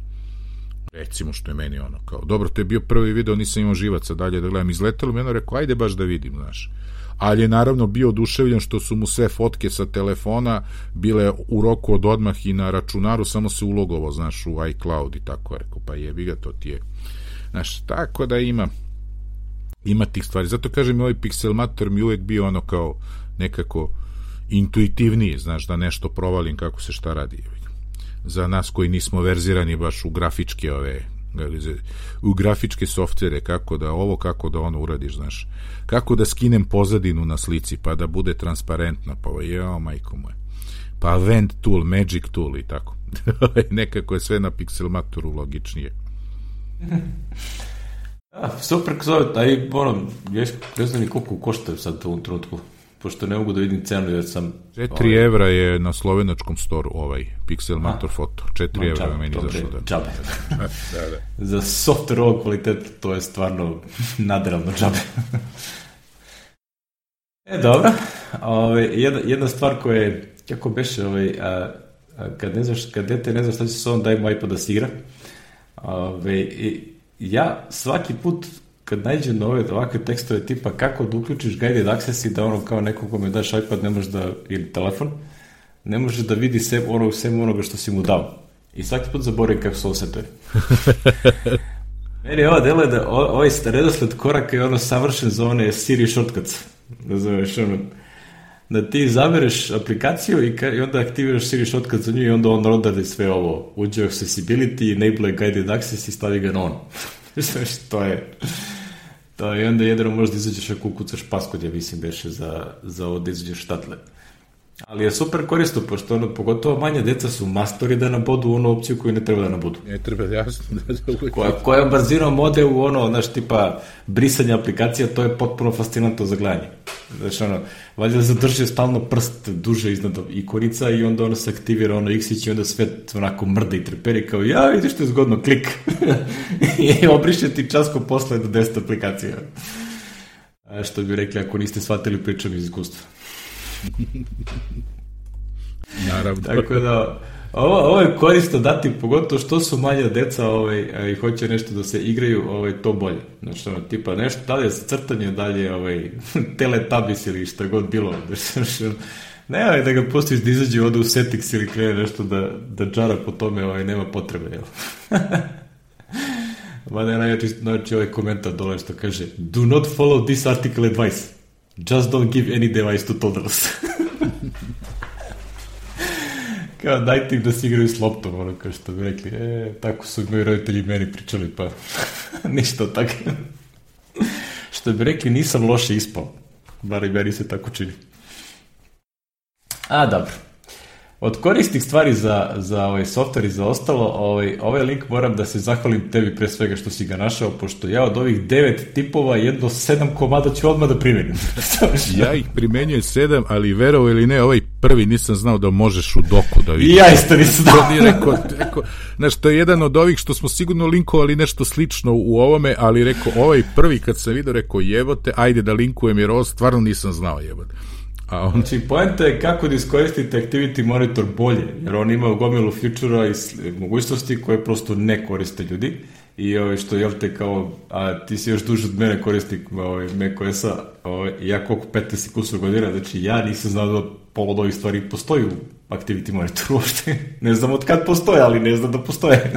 Recimo što je meni ono, kao, dobro, to je bio prvi video, nisam imao živaca dalje da gledam, izletelo mi ono, rekao, ajde baš da vidim, znaš ali je naravno bio oduševljen što su mu sve fotke sa telefona bile u roku od odmah i na računaru, samo se ulogovo, znaš, u iCloud i tako, rekao, pa jebi ga, to ti je. Znaš, tako da ima ima tih stvari. Zato kažem, ovaj Pixelmator mi uvek bio ono kao nekako intuitivnije, znaš, da nešto provalim kako se šta radi. Za nas koji nismo verzirani baš u grafičke ove u grafičke softvere, kako da ovo, kako da ono uradiš, znaš. Kako da skinem pozadinu na slici, pa da bude transparentna, pa jeo, majko moje. Pa Vent Tool, Magic Tool i tako. Nekako je sve na Pixelmatoru logičnije. A, super, zove, aj, ono, ne znam ni koliko košta sad u ovom trenutku pošto ne mogu da vidim cenu jer sam... 4 ovaj... evra je na slovenačkom storu ovaj Pixel Mator Photo. 4 no, evra meni zašlo. Da. Džabe. da, da. Za software ovog kvaliteta to je stvarno nadravno džabe. e, dobro. Ove, ovaj, jedna, jedna stvar koja je, kako beše, ovaj, a, a, kad ne znaš, kad dete ne zna šta će se on, daj mu iPod da se igra. Ove, ovaj, i, ja svaki put kad najđe nove ovakve tekstove tipa kako da uključiš guided access i da ono kao neko kome daš iPad ne može da, ili telefon, ne može da vidi sve ono, sve onoga što si mu dao. I svaki put zaboravim kako se ovo setuje. Meni ova delo je da ovaj redosled koraka je ono savršen za one Siri shortcuts. Razumeš, ono, da ti zabereš aplikaciju i, ka, i onda aktiviraš Siri shortcut za nju i onda on rodari sve ovo. Uđe accessibility, enable guided access i stavi ga na on. To je... To je onda jedino možda izađeš ako ukucaš paskod, ja mislim, beše za, za ovo da izađeš štatle. Ali je super korisno, pošto ono, pogotovo manje deca su mastori da nabodu onu opciju koju ne treba da nabodu. Ne treba, jasno. Da, da uvijek... koja, koja bazirom ode u ono, znaš, tipa brisanje aplikacija, to je potpuno fascinantno za gledanje. Znači, ono, valjda da zadrži stalno prst duže iznad ikorica i onda ono se aktivira ono x i onda sve onako mrda i treperi kao, ja, vidiš što je zgodno, klik. I obriše ti časko posle do 10 aplikacija. A što bi rekli, ako niste shvatili pričam iz iskustva. Naravno. Tako da, ovo, ovo je korisno dati, pogotovo što su manja deca ovaj, i hoće nešto da se igraju, ovaj, to bolje. Znači, ono, tipa nešto, da li je crtanje, da li je ovaj, teletabis ili šta god bilo. Znači, ne, da ga pustiš da izađe ovde u Setix ili krene nešto da, da džara po tome, ovaj, nema potrebe, jel? Mada je najjači, najjači ovaj komentar dole što kaže Do not follow this article advice. Just don't give any device to toddlers. kao dajte im da se igraju s loptom, ono kao što bi rekli. E, tako su moji roditelji meni pričali, pa ništa tako. što bi rekli, nisam loše ispao. Bar i meni se tako čini. A, dobro. Od koristih stvari za, za ovaj software i za ostalo, ovaj, ovaj link moram da se zahvalim tebi pre svega što si ga našao, pošto ja od ovih devet tipova jedno sedam komada ću odmah da primenim. ja ih primenjujem sedam, ali verovo ili ne, ovaj prvi nisam znao da možeš u doku da vidiš. I ja isto nisam znao. To rekao, rekao, znaš, to je jedan od ovih što smo sigurno linkovali nešto slično u ovome, ali rekao, ovaj prvi kad sam vidio, rekao, jebote, ajde da linkujem, jer ovo stvarno nisam znao, jebote. A on... Znači, poenta je kako da iskoristite Activity Monitor bolje, jer on ima gomilu feature i mogućnosti koje prosto ne koriste ljudi. I ovaj, što, jel te, kao, a ti si još duže od mene korisnik ovaj, macOS-a, ovaj, ja koliko 15 i kusur godina, znači ja nisam znao da pol od ovih stvari postoji u Activity Monitor uopšte. ne znam od kad postoje, ali ne znam da postoje.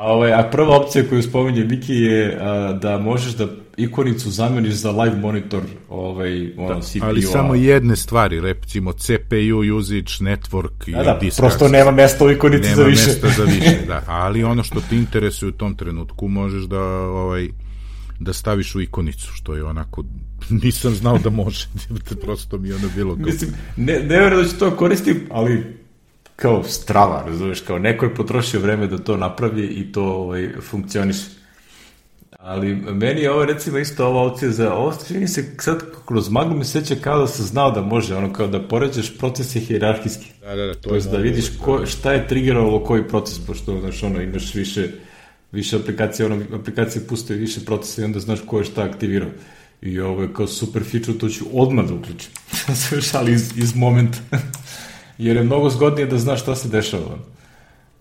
A, ovaj, a prva opcija koju spominje Miki je a, da možeš da ikonicu zameniš za live monitor ovaj, ono, da, CPU. Ali samo jedne stvari, recimo CPU, usage, network i da, da, disk. Prosto nema mesta u ikonici nema za više. Nema mesta za više, da. Ali ono što ti interesuje u tom trenutku možeš da ovaj, da staviš u ikonicu, što je onako nisam znao da može, prosto mi je ono bilo kao... Mislim, ne, ne verujem da ću to koristim, ali kao strava, razumeš, kao neko je potrošio vreme da to napravi i to ovaj, funkcioniše. Ali meni je ovo recimo isto ova opcija za ovo čini se sad kroz maglu mi seća kao da sam znao da može, ono kao da poređaš procese hierarhijski. Da, da, da, to, to je da vidiš ko, šta je triggerovalo koji proces, pošto znaš, ono, imaš više, više aplikacije, ono, aplikacije puste više procesa i onda znaš ko je šta aktivirao. I ovo je kao super feature, to ću odmah da uključim. ali iz, iz momenta jer je mnogo zgodnije da znaš šta se dešava.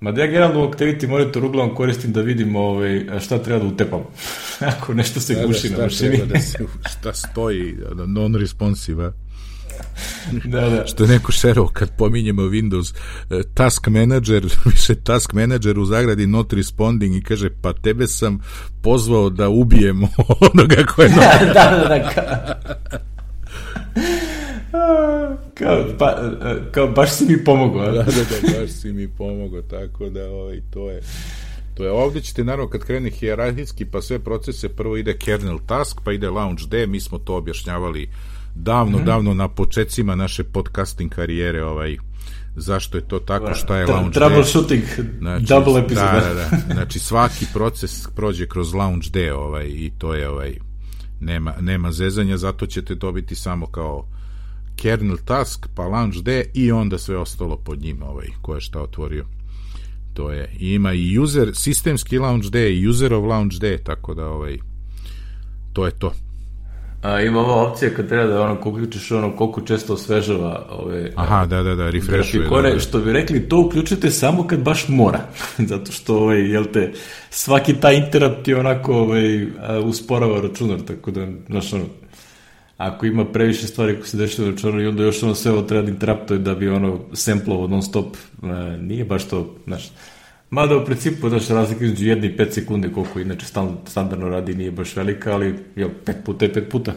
Ma da ja generalno Activity Monitor uglavnom koristim da vidim ovaj, šta treba da utepam. Ako nešto se da, da guši da, na mašini. da se, šta stoji, non-responsive. da, da. Što je neko šerao kad pominjemo Windows uh, Task Manager, više Task Manager u zagradi not responding i kaže pa tebe sam pozvao da ubijemo onoga ko je... da, da, da. Ka kao, pa, kao, baš si mi pomogao. da, da, da, baš si mi pomogao, tako da ovaj, to je... To je ovde ćete naravno kad krene hijerarhijski pa sve procese prvo ide kernel task pa ide launch day mi smo to objašnjavali davno mm -hmm. davno na početcima naše podcasting karijere ovaj zašto je to tako, šta je launch day. Troubleshooting, znači, double episode. Da, da, da. Znači svaki proces prođe kroz launch day ovaj, i to je ovaj nema, nema zezanja, zato ćete dobiti samo kao kernel task, pa launch D i onda sve ostalo pod njima ovaj, ko je šta otvorio. To je, I ima i user, sistemski launch D i userov launch D, tako da ovaj, to je to. A, ima ova opcija kad treba da ono uključiš ono koliko često osvežava ove Aha, da, da, da, refreshuje. Da, da. Što bi rekli, to uključite samo kad baš mora. Zato što ovaj jel te svaki taj interrupt je onako ovaj usporava računar, tako da znaš ono ako ima previše stvari koje se dešava na računaru i onda još ono sve ovo treba da interruptuje da bi ono semplovo non stop, e, nije baš to, znaš, Mada u principu, znaš, razlika između jedne i pet sekunde, koliko inače standardno radi, nije baš velika, ali je pet puta je pet puta.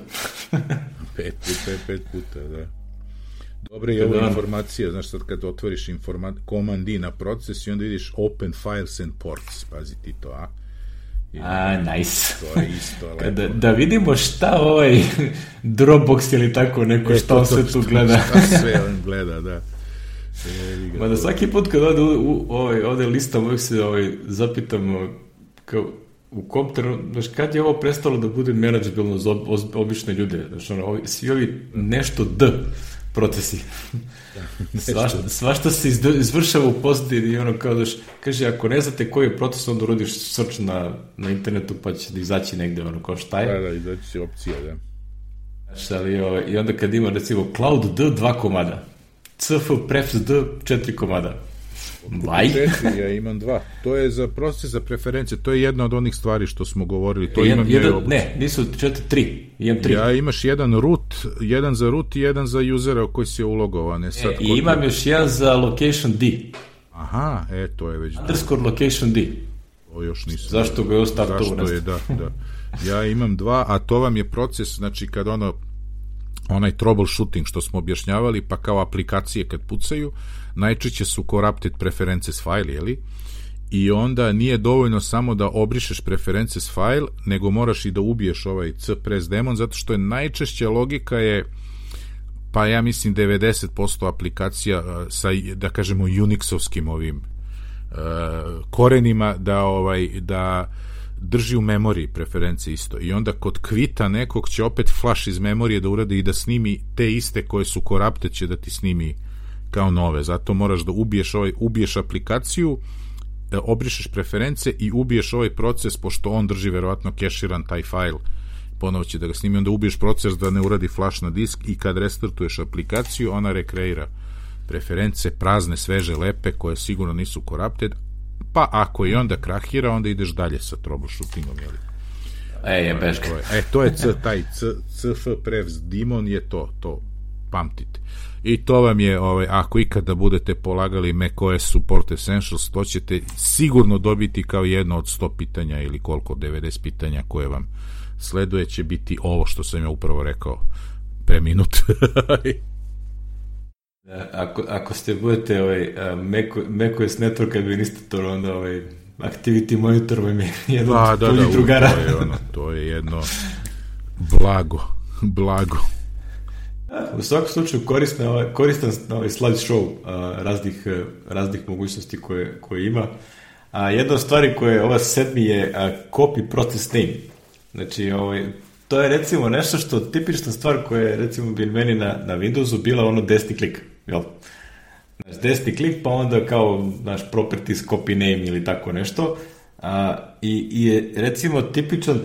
pet puta je pet puta, da. Dobre je ova da. informacija, znaš sad kad otvoriš informat, command I na proces i onda vidiš open files and ports, pazi ti to, a? A, nice. To je isto lepo. Da, da vidimo šta ovaj Dropbox ili tako neko, e, šta on sve tu gleda. Šta sve on gleda, da. Ma da svaki put kad ode, u, ovaj, ode lista, uvijek se ovaj, zapitam kao, u kom trenutku, znaš, kad je ovo prestalo da bude menadžabilno za obične ljude, znaš, ono, svi ovi nešto D procesi. Da, svašta, svašta se izvršava u pozadini i ono kao daš, kaže, ako ne znate koji je proces, onda urodiš search na, na internetu pa će da izaći negde, ono kao šta je. Da, da, izaći će opcija, da. Znaš, ali, o, ovaj, I onda kad ima, recimo, Cloud D dva komada, CF prefs D 4 komada. Vaj? Četiri, ja imam dva. To je za proces za preferencije, to je jedna od onih stvari što smo govorili. To jedan, imam jedan, ne, nisu četiri, tri. Imam tri. Ja imaš jedan root, jedan za root i jedan za usera koji si je ulogovan. E, sad, e, I imam još jedan za location D. Aha, e, to je već... Underscore location D. To još nisam. Zašto ga je ostao Zašto je, da, da. Ja imam dva, a to vam je proces, znači kad ono onaj troubleshooting što smo objašnjavali, pa kao aplikacije kad pucaju, najčešće su corrupted preferences file, jeli? I onda nije dovoljno samo da obrišeš preferences file, nego moraš i da ubiješ ovaj cpress demon, zato što je najčešća logika je pa ja mislim 90% aplikacija sa, da kažemo, Unixovskim ovim uh, korenima da ovaj da drži u memoriji preference isto i onda kod kvita nekog će opet flash iz memorije da uradi i da snimi te iste koje su corrupted će da ti snimi kao nove, zato moraš da ubiješ ovaj, ubiješ aplikaciju da obrišeš preference i ubiješ ovaj proces pošto on drži verovatno keširan taj file ponovo će da ga snimi, onda ubiješ proces da ne uradi flash na disk i kad restartuješ aplikaciju, ona rekreira preference prazne, sveže, lepe, koje sigurno nisu corrupted, pa ako i onda krahira, onda ideš dalje sa troubleshootingom, jel? E, je beška. E, to je c, taj c, CF Prevs Demon je to, to pamtite. I to vam je, ovaj, ako ikada budete polagali macOS Support Essentials, to ćete sigurno dobiti kao jedno od 100 pitanja ili koliko, 90 pitanja koje vam sleduje će biti ovo što sam ja upravo rekao pre minut. Da, ako, ako ste budete ovaj, macOS Network administrator, onda ovaj, Activity Monitor vam je jedan da, od da, da, drugara. To je, ono, to je jedno blago, blago. U svakom slučaju koristan, ovaj, koristan ovaj slide show raznih, raznih mogućnosti koje, koje ima. A jedna od stvari koje ova sedmi je copy process name. Znači, ovaj, to je recimo nešto što tipična stvar koja je recimo bi meni na, na Windowsu bila ono desni klik. Jel? Znači, desni klik pa onda kao naš properties copy name ili tako nešto. A, i, I je recimo tipičan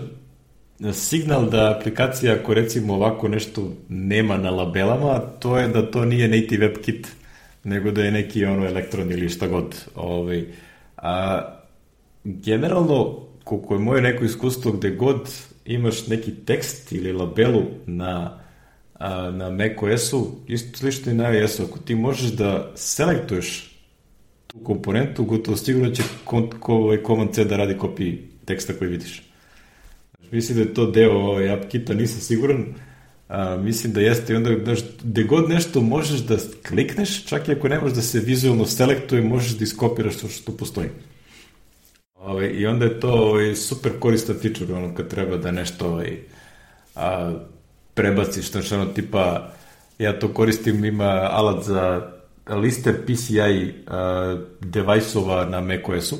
signal da aplikacija ako recimo ovako nešto nema na labelama, to je da to nije native WebKit, nego da je neki ono elektron ili šta god. Ovaj. A, generalno, koliko je moje neko iskustvo gde god imaš neki tekst ili labelu na, a, na macOS-u, isto slično i na iOS-u, ako ti možeš da selektuješ tu komponentu, gotovo sigurno će ovaj command C da radi kopiji teksta koji vidiš. Mislim da je to deo ovaj, AppKita, nisam siguran, a, mislim da jeste i onda znaš, gde god nešto možeš da klikneš, čak i ako ne možeš da se vizualno selektuje, možeš da iskopiraš to što postoji. Ove, I onda je to ovaj, super koristan feature, ono, kad treba da nešto ovaj, a, prebaciš, znači ono, tipa, ja to koristim, ima alat za liste PCI uh, device-ova na macOS-u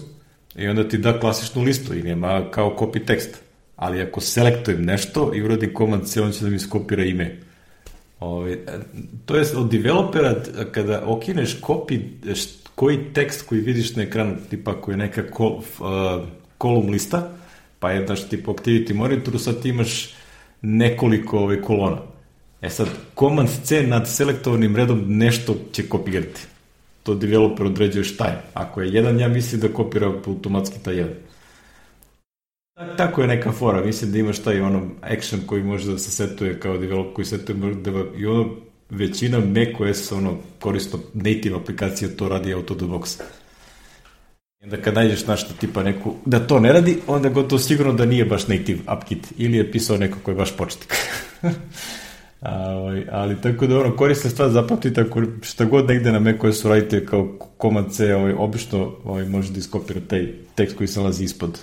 i onda ti da klasičnu listu i nema kao copy tekst. Ali ako selektujem nešto i uradim command C, on će da mi skopira ime. Ove, to je od developera, kada okineš copy, koji tekst koji vidiš na ekranu, tipa koji je neka kol, uh, kolum lista, pa je daš tipa activity monitoru, sad ti imaš nekoliko ove kolona. E sad, command C nad selektovanim redom nešto će kopirati. To developer određuje šta je. Ako je jedan, ja mislim da kopira automatski taj jedan. Tako je neka fora, mislim da imaš taj ono action koji može da se setuje kao developer koji setuje da i ono većina macOS ono koristo native aplikacije to radi auto the box. I onda kad nađeš nešto tipa neku, da to ne radi, onda gotovo sigurno da nije baš native AppKit ili je pisao neko koji je baš početnik. A, ovaj, ali tako da ono, korisna stvar zapamtite ako šta god negde na macOS-u radite kao komand C, ovaj, obično ovaj, može da iskopira taj tekst koji se nalazi ispod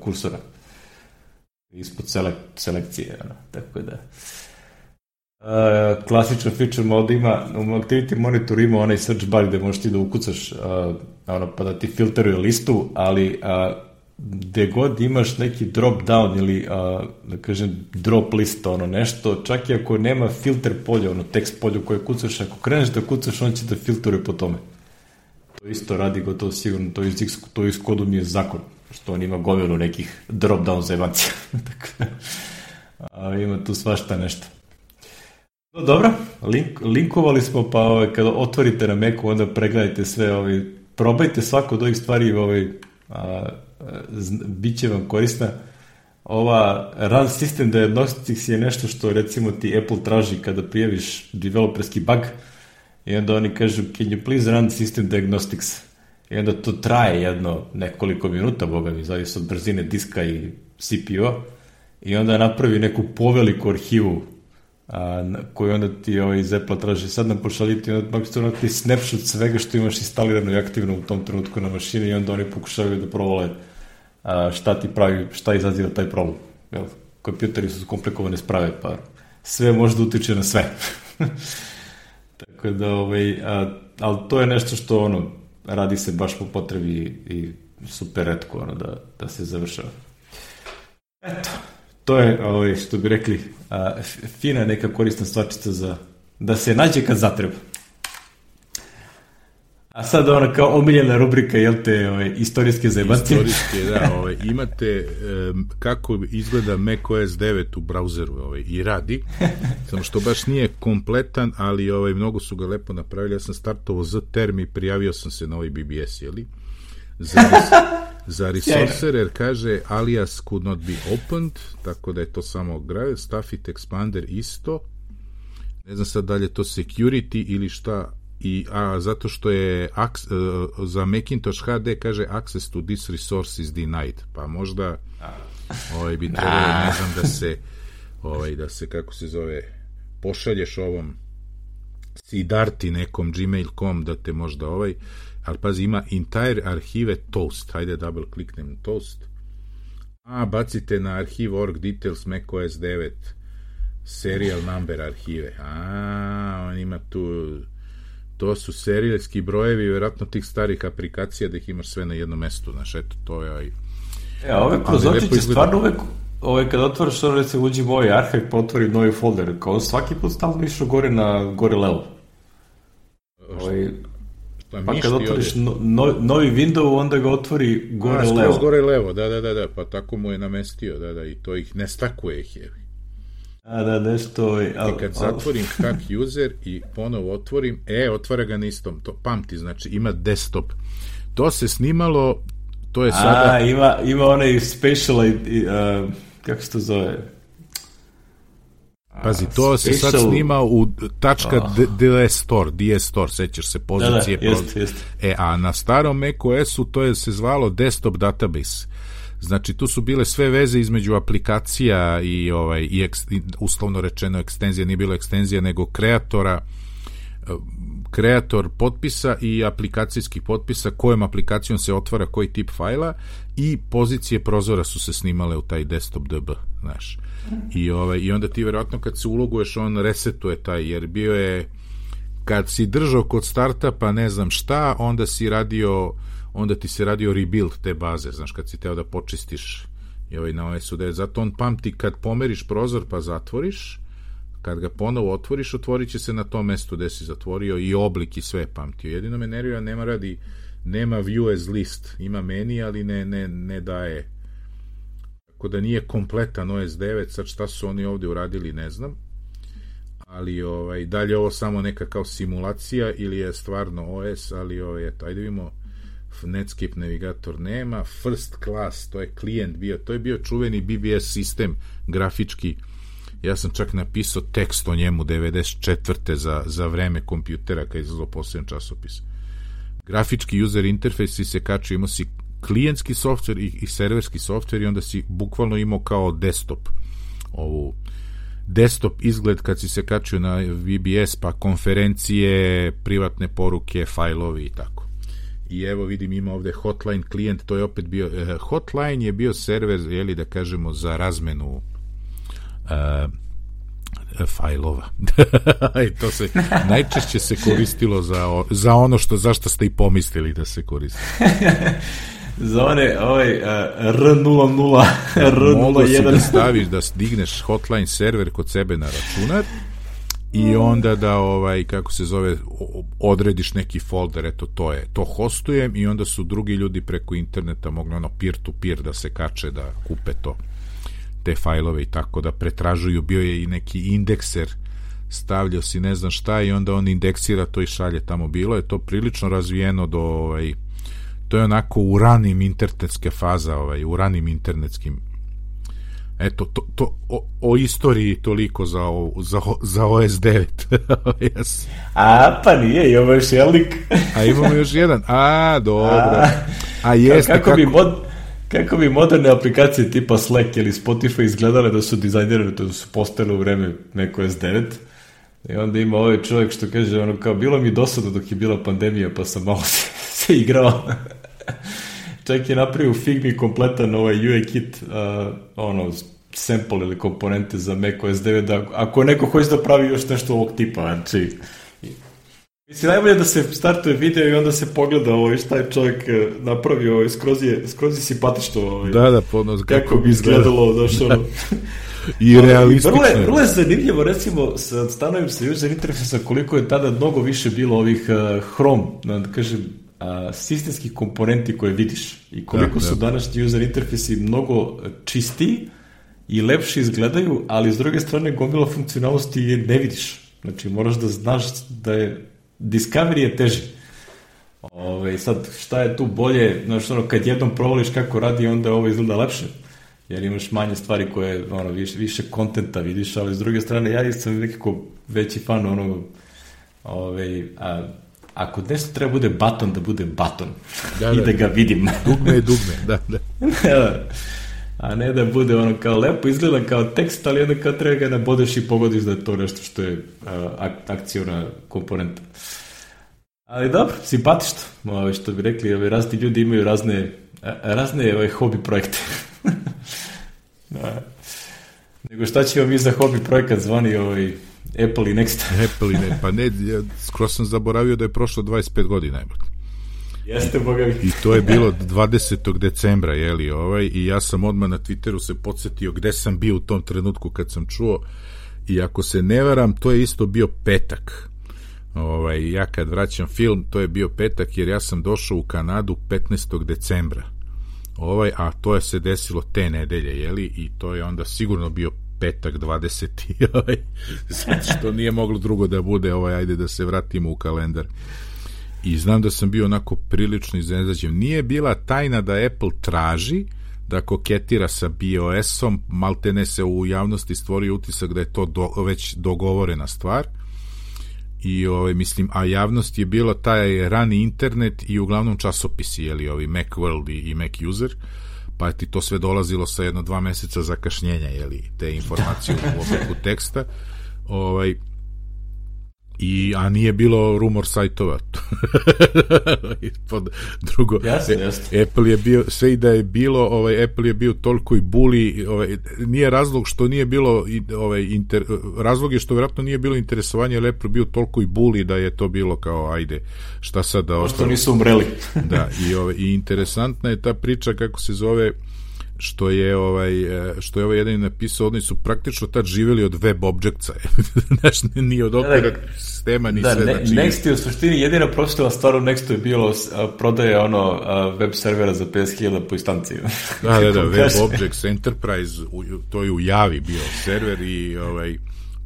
kursora. Ispod selek, selekcije, ono, tako da. Uh, klasičan feature mode ima, u Activity Monitor ima onaj search bar gde možeš ti da ukucaš uh, ono, pa da ti filteruje listu, ali uh, gde god imaš neki drop down ili uh, da kažem drop list ono nešto, čak i ako nema filter polja, ono tekst polja koje kucaš, ako kreneš da kucaš, on će da filtruje po tome. To isto radi gotovo sigurno, to iz, to iz kodu mi je zakon, što on ima gomilu nekih drop down zemancija. Tako da, a, ima tu svašta nešto. No, dobro, link, linkovali smo, pa ovaj, kada otvorite na Macu, onda pregledajte sve, ovaj, probajte svako od ovih stvari, ovaj, a, a, bit će vam korisna. Ova run system diagnostics je nešto što recimo ti Apple traži kada prijaviš developerski bug i onda oni kažu can you please run system diagnostics i onda to traje jedno nekoliko minuta, boga mi, zavisi od brzine diska i CPU i onda napravi neku poveliku arhivu a, koju onda ti ovaj, Apple traži sad nam pošaljiti onda ono ti snapshot svega što imaš instalirano i aktivno u tom trenutku na mašini i onda oni pokušavaju da provole a, šta ti pravi, šta izaziva taj problem. Jel? Kompjuteri su komplikovane sprave, pa sve može da utiče na sve. Tako da, ovaj, a, ali to je nešto što ono, radi se baš po potrebi i super redko ono, da, da se završava. Eto, to je, ovaj, što bi rekli, a, fina neka korisna stvarčica za da se nađe kad zatreba. A sad ona kao omiljena rubrika, jel te, ove, istorijske zajebancije? Istorijske, da, ove, imate um, kako izgleda macOS 9 u brauzeru ove, i radi, samo što baš nije kompletan, ali ove, mnogo su ga lepo napravili. Ja sam startovao z term i prijavio sam se na ovaj BBS, jeli? Za, za resourcer, jer kaže alias could not be opened, tako da je to samo grave, Staffit Expander isto, ne znam sad dalje to security ili šta, i a zato što je aks, uh, za Macintosh HD kaže access to this resource is denied. Pa možda ovaj bi trebalo ne znam da se ovaj da se kako se zove pošalješ ovom sidarti nekom gmail.com da te možda ovaj ali pazi ima entire arhive toast. Hajde double kliknem toast. A bacite na arhiv org details macOS 9 serial number arhive. A on ima tu to su serijski brojevi vjerojatno tih starih aplikacija da ih imaš sve na jednom mestu, znaš, eto, to je aj... E, ove kroz očiće stvarno uvek, ove kad otvoriš ono recimo uđi ovaj arhiv pa otvori novi folder, kao svaki put stalno išao gore na gore level. Ovaj, pa, pa kad otvoriš no, no, novi window, onda ga otvori gore A, levo. gore levo, da, da, da, da, pa tako mu je namestio, da, da, i to ih ne stakuje ih je. A da, nešto... Al, I kad zatvorim hack user i ponovo otvorim, e, otvara ga na istom, to pamti, znači ima desktop. To se snimalo, to je sada... A, ima, ima onaj special, uh, kako se to zove? Pazi, to special... se sad snima u tačka oh. DS Store, DS Store, sećaš se pozicije. Da, da, jest, jest. E, a na starom macOS-u to je se zvalo Desktop Database. Znači tu su bile sve veze između aplikacija i ovaj i eks, uslovno rečeno ekstenzija nije bilo ekstenzija nego kreatora eh, kreator potpisa i aplikacijskih potpisa kojom aplikacijom se otvara koji tip fajla i pozicije prozora su se snimale u taj desktop DB, znaš. I ovaj i onda ti verovatno kad se uloguješ on resetuje taj jer bio je kad si držao kod starta pa ne znam šta, onda si radio onda ti se radio rebuild te baze, znaš, kad si teo da počistiš i ovaj na OS-u 9. Zato on pamti kad pomeriš prozor pa zatvoriš, kad ga ponovo otvoriš, otvorit će se na tom mestu gde si zatvorio i oblik i sve pamtio. Jedino me nervira, nema radi, nema view as list, ima meni, ali ne, ne, ne daje. Tako da nije kompletan OS 9, sad šta su oni ovde uradili, ne znam. Ali ovaj, dalje ovo samo neka kao simulacija ili je stvarno OS, ali ovaj, eto, ajde vidimo Netscape navigator nema, First Class, to je klijent bio, to je bio čuveni BBS sistem grafički, ja sam čak napisao tekst o njemu 94. za, za vreme kompjutera kad je izlazio posljedan časopis. Grafički user interface se kačio, imao si klijentski softver i, i serverski softver i onda si bukvalno imao kao desktop ovu desktop izgled kad si se kačio na VBS pa konferencije, privatne poruke, fajlovi i tako i evo vidim ima ovde hotline klijent, to je opet bio uh, hotline je bio server, je li da kažemo za razmenu uh, fajlova. I to se najčešće se koristilo za, za ono što zašto ste i pomislili da se koristi. za one ovaj uh, R00 R01 da staviš da digneš hotline server kod sebe na računar i onda da ovaj kako se zove odrediš neki folder eto to je to hostujem i onda su drugi ljudi preko interneta mogli ono peer to peer da se kače da kupe to te fajlove i tako da pretražuju bio je i neki indekser stavljao si ne znam šta i onda on indeksira to i šalje tamo. Bilo je to prilično razvijeno do ovaj, to je onako u ranim internetske faza, ovaj, u ranim internetskim Eto, to, to o, o istoriji toliko za, o, za, za OS9. yes. A, pa nije, imamo još jelik. A imamo još jedan. A, dobro. A, A jeste, kako, kako, bi mod, kako bi moderne aplikacije tipa Slack ili Spotify izgledale da su dizajnirane, da su postale u vreme neko S9. I onda ima ovaj čovjek što kaže, ono kao, bilo mi dosadno dok je bila pandemija, pa sam malo se, se igrao. Čak je napravio u Figmi kompletan ovaj UI kit, uh, ono, sample ili komponente za Mac OS 9, da ako neko hoće da pravi još nešto ovog tipa, znači... Mislim, najbolje da se startuje video i onda se pogleda ovaj, šta je čovjek e, napravio, ovaj, skroz, je, skroz je simpatično. Ovaj, da, da, podnos, kako, kako bi izgledalo, znaš, ono... I realistično. Vrlo je, vrlo je zanimljivo, recimo, sa stanovim sa user interfejsa, koliko je tada mnogo više bilo ovih uh, Chrome, da kažem, a, sistemskih komponenti koje vidiš i koliko da, su da. današnji user interfejsi mnogo čistiji i lepše izgledaju, ali s druge strane gomila funkcionalnosti je ne vidiš. Znači moraš da znaš da je Discovery je teži. Ove, sad, šta je tu bolje, znači ono, kad jednom provališ kako radi, onda ovo izgleda lepše. Jer imaš manje stvari koje, ono, više, više kontenta vidiš, ali s druge strane, ja sam nekako veći fan onog, ove, a, ako nešto treba bude baton, da bude baton. Da, da, I da ga vidim. Dugme je dugme, da, da. da. A ne da bude ono kao lepo izgleda kao tekst, ali onda kao treba ga nabodeš i pogodiš da je to nešto što je uh, akcijona komponenta. Ali dobro, simpatično. Ovo što bi rekli, ovi razni ljudi imaju razne, razne ove, hobi projekte. da. Nego šta ćemo mi za hobi projekat zvani ovaj Apple i Next. Apple i ne, pa ne, ja skoro sam zaboravio da je prošlo 25 godina. Jeste, boga mi. I to je bilo 20. decembra, jeli, ovaj, i ja sam odmah na Twitteru se podsjetio gde sam bio u tom trenutku kad sam čuo i ako se ne varam, to je isto bio petak. Ovaj, ja kad vraćam film, to je bio petak jer ja sam došao u Kanadu 15. decembra. Ovaj, a to je se desilo te nedelje, jeli, i to je onda sigurno bio petak 20. ovaj, što nije moglo drugo da bude, ovaj, ajde da se vratimo u kalendar. I znam da sam bio onako prilično iznenađen. Nije bila tajna da Apple traži da koketira sa BOS-om, maltene se u javnosti stvorio utisak da je to do, već dogovorena stvar. I ovaj mislim, a javnost je bilo taj rani internet i uglavnom časopisi, jeli, ovi Macworld i, i Mac User pa ti to sve dolazilo sa jedno dva meseca zakašnjenja, jeli, te informacije u obliku teksta. Ovaj, i a nije bilo rumor sajtova. Pod drugo. Jasne, jasne. Apple je bio sve i da je bilo ovaj Apple je bio toliko i buli ovaj nije razlog što nije bilo ovaj inter, razlog je što verovatno nije bilo interesovanje jer Apple bio toliko i buli da je to bilo kao ajde šta sad da ostalo nisu umreli. Da i ovaj i interesantna je ta priča kako se zove što je ovaj e, što je ovaj jedan napisao oni su praktično tad živeli od web objectsa znači ni od opera da, sistema ni da, sve ne, znači Next je u suštini jedina profesionalna stvar u Nextu je bilo prodaje ono web servera za 50.000 po instanciji da da da web objects enterprise to je u javi bio server i ovaj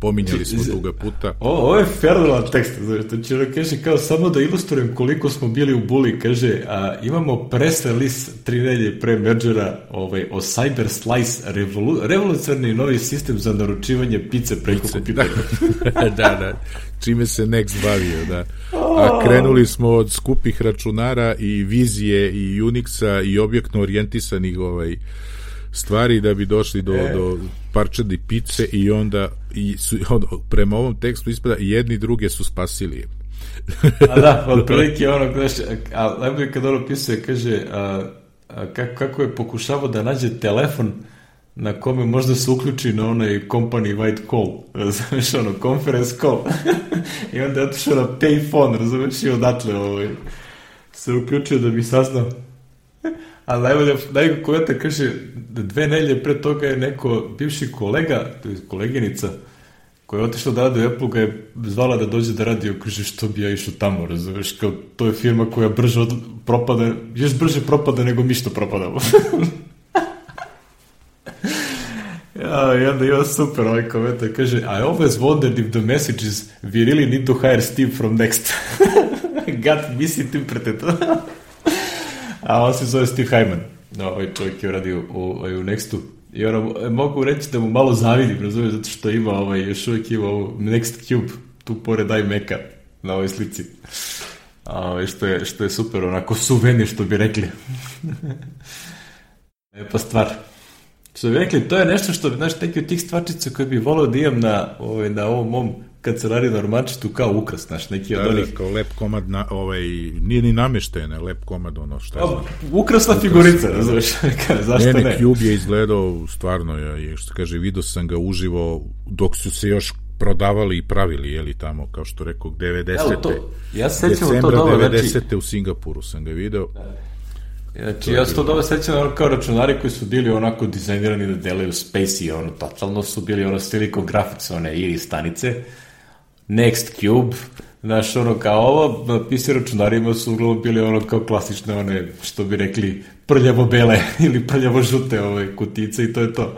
pominjali smo duga puta. O, ovo je fenomenalan tekst, znači, znači kaže kao samo da ilustrujem koliko smo bili u buli, kaže, a, imamo press release tri nedelje pre mergera ovaj, o Cyber Slice, revolu, revolucionarni novi sistem za naručivanje pice preko kompjutera. Da, da, da, čime se Next bavio, da. A krenuli smo od skupih računara i vizije i Unixa i objektno orijentisanih ovaj, stvari da bi došli do, e. do parčadi pice i onda i su, on, prema ovom tekstu ispada jedni druge su spasili. a da, otprilike ono, znaš, a najbolje kad ono pisuje, kaže, a, a, kako, kako je pokušavao da nađe telefon na kome možda se uključi na onaj company white call, razumeš, ono, conference call. I onda je otišao na payphone, razumeš, i odatle ovaj, se uključio da bi saznao A najbolje, najbolje koja te kaže, da dve nelje pre toga je neko bivši kolega, to je koleginica, koja je otišla da radi u Apple, ga je zvala da dođe da radi, kaže što bi ja išao tamo, razumeš, kao to je firma koja brže od, propada, još brže propada nego mi što propadamo. ja, I onda ima super ovaj komentar, kaže I always wondered if the message is we really need to hire Steve from Next. God misinterpreted. A on se zove Steve Hyman. No, ovaj čovjek je radio u, u, u Nextu. I ono, mogu reći da mu malo zavidim, razumije, zato što ima ovaj, još uvijek ima ovo Next Cube, tu pored iMac-a na ovoj slici. A, ovaj, što, je, što je super, onako suvenir, što bi rekli. Lepa stvar. Što bi rekli, to je nešto što, znaš, neki od tih stvarčica koje bi volao da imam na, ovaj, na ovom mom kancelariju na ormančitu kao ukras, znaš, neki od Da, onih... da, kao lep komad, na, ovaj, nije ni namešten, lep komad, ono, šta znam. Ukrasna figurica, razumeš, zašto Ne, ne? Cube je izgledao stvarno, ja, je, što kaže, vidio sam ga uživo dok su se još prodavali i pravili, jeli tamo, kao što rekao, 90. Evo to, ja se sećam to Decembra dobro, 90. znači, u Singapuru sam ga video. znači ja se to dobro sećam ono, kao računari koji su bili onako dizajnirani da delaju Spacey, ono, totalno su bili ono Silicon Graphics, one iri stanice, Next Cube, znaš, ono, kao ovo, na PC računarima su uglavnom bili ono kao klasične, one, što bi rekli, prljavo-bele ili prljavo-žute ove kutice i to je to.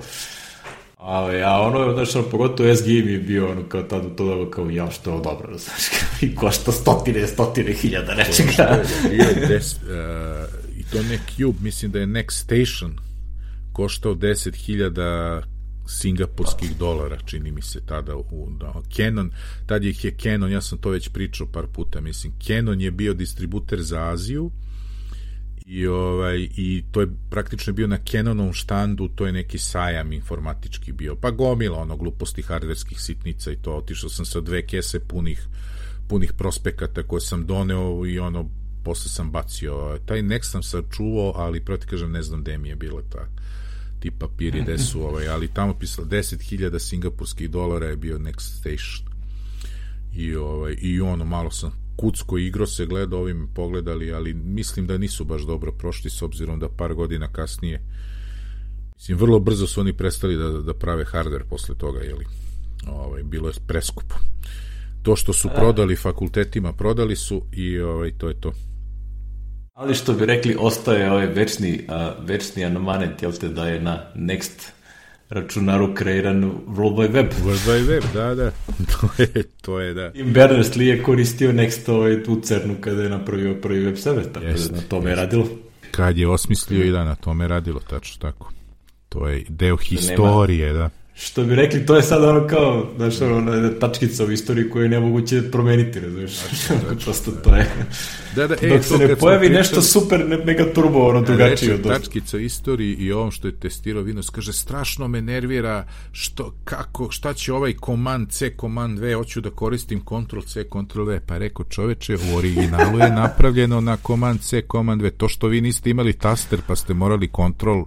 Ali, a ono, znaš, ono, pogotovo SG mi je bio ono, kao tada to dobro, kao, ja, što je ovo dobro, znaš, i košta stotine, stotine hiljada nečega. Uh, I to ne Cube, mislim da je Next Station koštao 10.000 singapurskih dolara, čini mi se tada u da, Canon, tad ih je Canon, ja sam to već pričao par puta, mislim, Canon je bio distributer za Aziju i ovaj i to je praktično bio na Canonovom štandu, to je neki sajam informatički bio, pa gomila ono gluposti hardverskih sitnica i to, otišao sam sa dve kese punih punih prospekata koje sam doneo i ono posle sam bacio taj Next sam sačuvao, ali proti kažem ne znam gde mi je bila ta ti papiri gde su ovaj, ali tamo pisalo 10.000 singapurskih dolara je bio Next Station. I, ovaj, i ono malo sam kucko igro se gleda, ovi me pogledali, ali mislim da nisu baš dobro prošli s obzirom da par godina kasnije mislim, vrlo brzo su oni prestali da, da prave hardware posle toga, jeli ovaj, bilo je preskupo. To što su prodali fakultetima, prodali su i ovaj, to je to. Ali što bi rekli, ostaje ovaj večni, a, večni anomanet, jel te, da je na Next računaru kreiran World Wide Web. World Wide Web, da, da. To je, to je da. Tim Berners-Lee je koristio Next ovaj, u CERN-u kada je napravio prvi web server, tako Jest, da na tome je radilo. Kad je osmislio i da na tome radilo, tačno tako. To je deo historije, da. Što bi rekli, to je sad ono kao, znaš, ono, ona tačkica u istoriji koju je nemoguće promeniti, razumiješ? Prosto to je. Da, da, e, Dok se ne pojavi pričali- nešto super, ne- mega turbo, ono, drugačije Reče tačkica o istoriji i ovom što je testirao Windows, kaže, strašno me nervira što, kako, šta će ovaj command C, command V, hoću da koristim Ctrl C, Ctrl V, pa rekao čoveče, u originalu je napravljeno na command C, command V, to što vi niste imali taster pa ste morali Ctrl,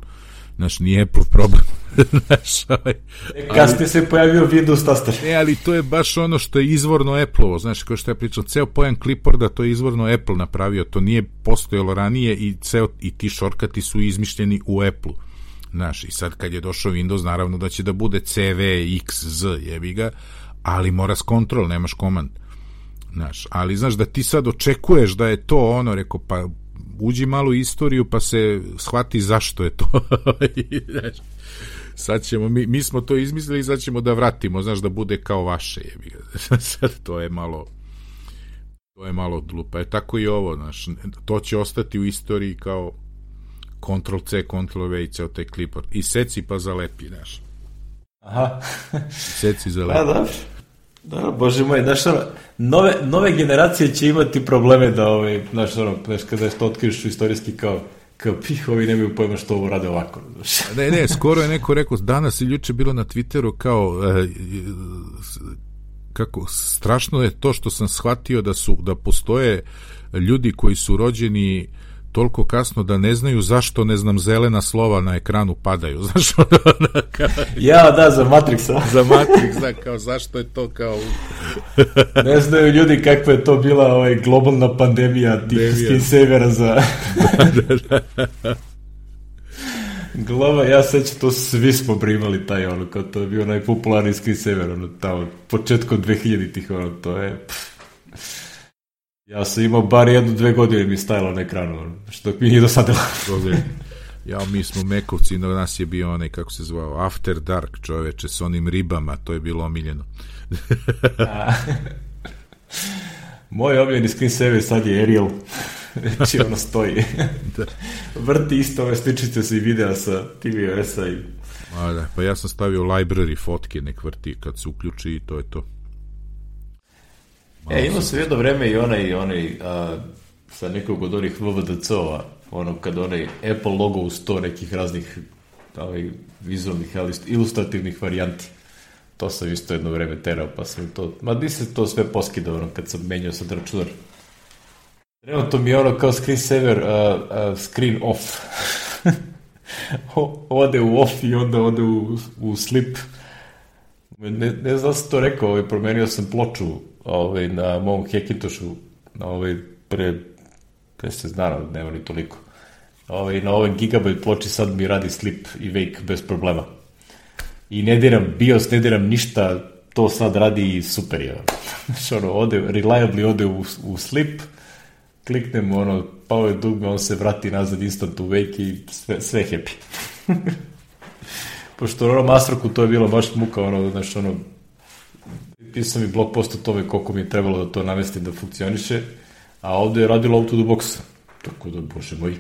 znaš, nije Apple problem. znaš, ovaj, Kasnije se pojavio Windows taster. E, ali to je baš ono što je izvorno Apple-ovo, znaš, kao što ja pričam, ceo pojam clipboarda, to je izvorno Apple napravio, to nije postojalo ranije i ceo, i ti šorkati su izmišljeni u Apple. Znaš, i sad kad je došao Windows, naravno da će da bude CV, X, Z, jebi ga, ali mora s kontrol, nemaš komand. Znaš, ali znaš da ti sad očekuješ da je to ono, rekao, pa uđi malo u istoriju pa se shvati zašto je to. sad ćemo, mi, mi smo to izmislili i sad ćemo da vratimo, znaš, da bude kao vaše, sad to je malo to je malo glupa. E tako i ovo, znaš, to će ostati u istoriji kao Ctrl C, Ctrl V i ceo taj clipboard. I seci pa zalepi, znaš. Aha. Seci Pa zalepi. dobro. Dobro, bože moj, znaš, ono, nove, nove generacije će imati probleme da, ovaj, znaš, ono, znaš, kada to otkriš istorijski kao, kao pih, ovi nemaju pojma što ovo rade ovako, znaš. Ne, ne, skoro je neko rekao, danas i juče bilo na Twitteru kao e, kako strašno je to što sam shvatio da su da postoje ljudi koji su rođeni toliko kasno da ne znaju zašto ne znam zelena slova na ekranu padaju znaš ono, kao, Ja, da, za Matrixa. za Matrix da kao zašto je to kao Ne znaju ljudi kakva je to bila ovaj, globalna pandemija tih Pandemija. screensavera za... Glava, ja sećam, to svi smo primali taj, ono, kao to je bio najpopularniji screensaver, ono, tamo, početkom 2000-ih, ono, to je... pff. Ja sam imao bar jednu, dve godine mi stajalo na ekranu, što mi nije dosadilo. Ja, mi smo Mekovci, na nas je bio onaj, kako se zvao, After Dark čoveče, s onim ribama, to je bilo omiljeno. Moj omiljeni screensaver sad je Ariel. znači ono stoji. da. Vrti isto ove sličice sa i videa sa tvOS-a i... A, da, pa ja sam stavio library fotke nek vrti kad se uključi i to je to. E, imao sam jedno vreme i onaj, onaj a, sa nekog od onih VVDC-ova, ono kad onaj Apple logo uz to nekih raznih ovaj, vizualnih, ilustrativnih varijanti. To sam isto jedno vreme terao, pa sam to... Ma bi se to sve poskidao, ono, kad sam menjao sad računar. Trenutno mi je ono kao screensaver, uh, uh, screen off. ode u off i onda ode u, u slip. Ne, ne znam da sam to rekao, ovaj, promenio sam ploču ovaj, na mom Hackintošu ovaj, pre 10 dana, nema ni toliko. Ovaj, na ovoj gigabyte ploči sad mi radi slip i wake bez problema. I ne diram BIOS, ne diram ništa, to sad radi super je. Znači, ono, ode, reliably ode u, u slip, kliknem ono, power dugme, on se vrati nazad instant u wake i sve, sve happy. Pošto ono Mastroku to je bilo baš muka, ono, znači ono, pisao mi blog post o tome koliko mi je trebalo da to namesti da funkcioniše, a ovde je radilo auto do boxa. Tako da, bože moj.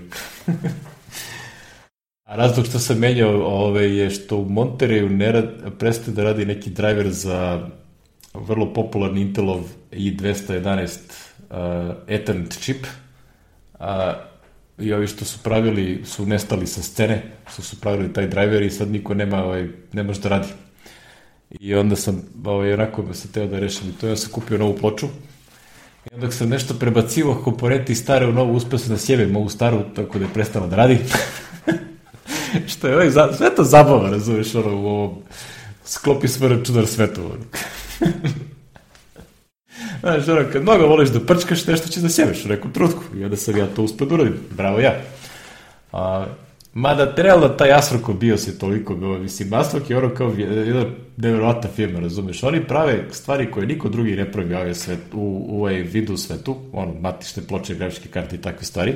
a razlog što sam menjao ove, je što u Monterey ne rad, prestaje da radi neki driver za vrlo popularni Intelov i211 uh, Ethernet čip, a, i ovi što su pravili, su nestali sa scene, što su pravili taj driver i sad niko nema, ovaj, ne može da radi. I onda sam, ovaj, onako se teo da rešim to, ja sam kupio novu ploču, I onda sam nešto prebacivo komponenti stare u novu, uspeo sam da sjebim ovu staru, tako da je prestala da radi. što je ovaj, sve to zabava, razumeš, ono, u ovom, sklopi sve računar svetu. Znaš, ono, kad mnogo voliš da prčkaš, nešto će da sjebeš u nekom trutku. I onda sam ja to uspio da uradim. Bravo ja. A, mada realno taj Asroko bio se toliko, mislim, Asrok je ono kao jedna nevjerovatna firma, razumeš? Oni prave stvari koje niko drugi ne pravi u, svet, u, u ovaj Windows svetu, ono, matične ploče, grafičke karte i takve stvari.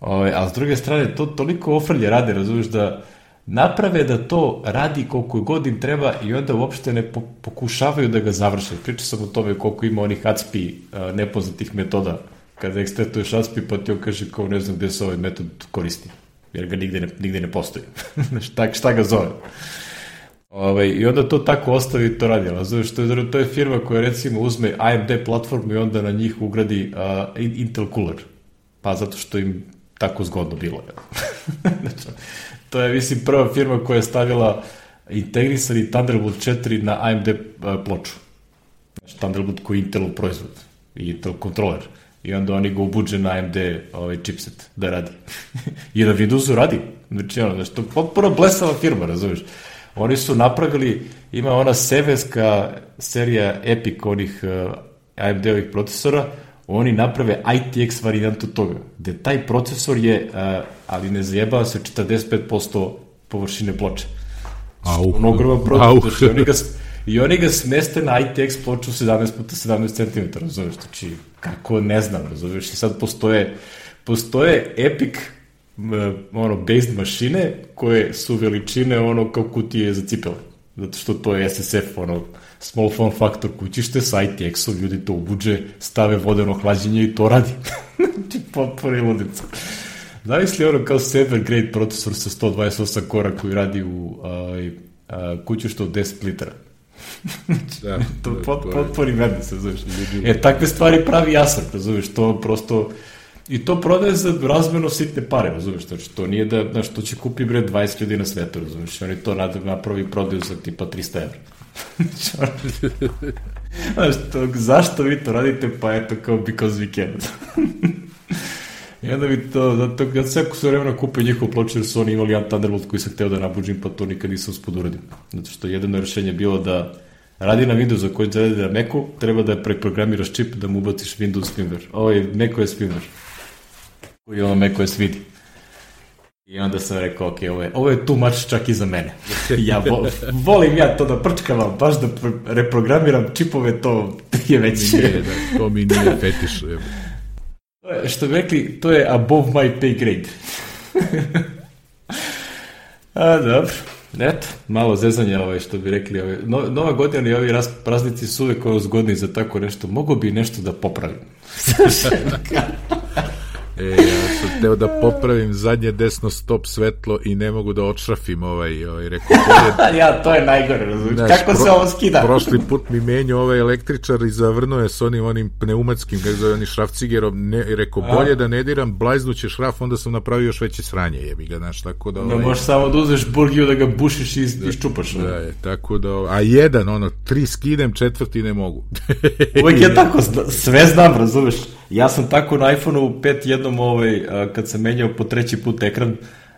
O, ovaj, a s druge strane, to toliko ofrlje rade, razumeš, da naprave da to radi koliko god im treba i onda uopšte ne pokušavaju da ga završe. Pričao sam o tome koliko ima onih ACPI nepoznatih metoda kada ekstretuješ ACPI pa ti on kaže kao ne znam gde se ovaj metod koristi jer ga nigde ne, nigde ne postoji. šta, šta ga zove? Ove, ovaj, I onda to tako ostavi i to radi. Razumeš, to je, to je firma koja recimo uzme AMD platformu i onda na njih ugradi uh, Intel Cooler. Pa zato što im tako zgodno bilo. znači, To je, mislim, prva firma koja je stavila integrisani Thunderbolt 4 na AMD ploču. Znači, Thunderbolt koji je Intelov proizvod i Intel kontroler. I onda oni ga ubuđe na AMD ovaj chipset da radi. I na Windowsu radi. Znači, ono, znači, to je potpuno blesava firma, razumiješ? Oni su napravili, ima ona sevenska serija Epic onih uh, e, AMD-ovih procesora, oni naprave ITX varijantu toga, gde taj procesor je, uh, ali ne zajebava se 45% površine ploče. Au. On ogroman procesor, znači oni ga, i oni ga smeste na ITX ploču 17 puta 17 cm, razumeš, znači, kako ne znam, razumeš, i sad postoje, postoje Epic ono, based mašine koje su veličine ono kao kutije za cipele. Zato što to je SSF, ono, small form factor kućište sa ITX-om, ljudi to ubuđe, stave vodeno hlađenje i to radi. Znači, potpore ludica. Zamisli ono kao server grade procesor sa 128 kora koji radi u uh, uh, kućištu od 10 litara. Da, to da, pot, potpori mene se, znaš. E, takve stvari pravi jasar, razumeš, to prosto... I to prodaje za razmeno sitne pare, razumeš, znači to nije da, znaš, to će kupi bre 20 ljudi na svetu, razumeš, oni to napravi prodaju za tipa 300 evra. Znaš, to, zašto vi to radite? Pa eto, kao because we can. I onda bi to, zato, ja sveko sve vremena kupio njihovu ploču jer su oni imali jedan Thunderbolt koji sam hteo da nabuđim, pa to nikad nisam uspod uradio. Zato što jedno rešenje bilo da radi na Windowsu koji radi na Macu, treba da preprogramiraš čip da mu ubaciš Windows firmware. Ovo je macOS firmware. Koji ono macOS vidi. I onda sam rekao, ok, ovo je, ovo je too much čak i za mene. ja vo, volim ja to da prčkavam, baš da reprogramiram čipove, to je već... Nije, da, to mi nije fetiš. Što bi rekli, to je above my pay grade. A, dobro. Eto, malo zezanja ovaj, što bi rekli. Ovaj. No, nova godina i ovi raz, praznici su uvek zgodni za tako nešto. Mogu bi nešto da popravim. E, ja sam teo da popravim zadnje desno stop svetlo i ne mogu da odšrafim ovaj, ovaj rekao bolje... ja, to je najgore, razumiješ. Kako pro, se ovo skida? prošli put mi menio ovaj električar i zavrnuo je s onim, onim pneumatskim, kako zove, onim šrafcigerom, ne, rekao, bolje da ne diram, blajznuće šraf, onda sam napravio još veće sranje, jebi ga, znaš, tako da... Ovaj... Ne možeš samo da uzeš burgiju da ga bušiš i da, iščupaš. Da, je, tako da, a jedan, ono, tri skidem, četvrti ne mogu. Uvijek je tako, sve znam, razumeš. Ja sam tako na iPhone-u 5 jednom ovaj, kad sam menjao po treći put ekran,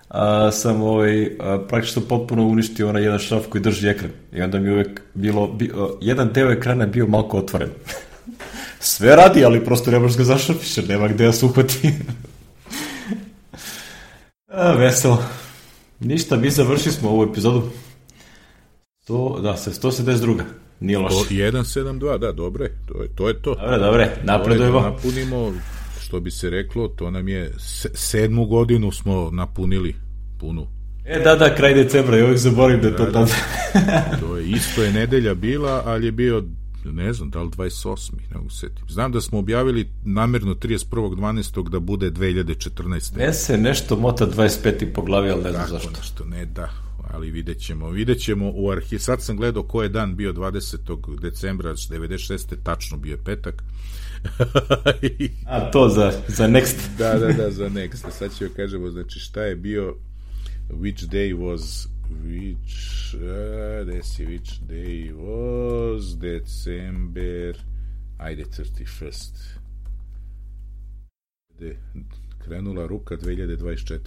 a, sam ovaj, a, praktično potpuno uništio onaj jedan šraf koji drži ekran. I onda mi uvek bilo, bi, jedan deo ekrana je bio malko otvoren. Sve radi, ali prosto ne možeš ga zašrafiš, jer nema gde da se uhvati. a, veselo. Ništa, mi završili smo ovu epizodu. To, da, se 172. Nije loše. 172, da, dobre, to je to. Je to. Dobre, dobre, napredujemo. Da napunimo, što bi se reklo, to nam je sedmu godinu smo napunili punu. E, da, da, kraj decembra, ja uvijek zaborim da, da to tada. to je, isto je nedelja bila, ali je bio ne znam, da li 28. ne mogu setim. Znam da smo objavili namerno 31.12. da bude 2014. Ne se nešto mota 25. po glavi, ali ne znam Tako, zašto. Nešto, ne, da, ali vidjet ćemo. Vidjet ćemo u arhiv. Sad sam gledao ko je dan bio 20. decembra 96. Tačno bio je petak. A to za, za next. da, da, da, za next. Sad ćemo kažemo, znači šta je bio which day was which uh, desi which day was December ajde 31st de, krenula ruka 2024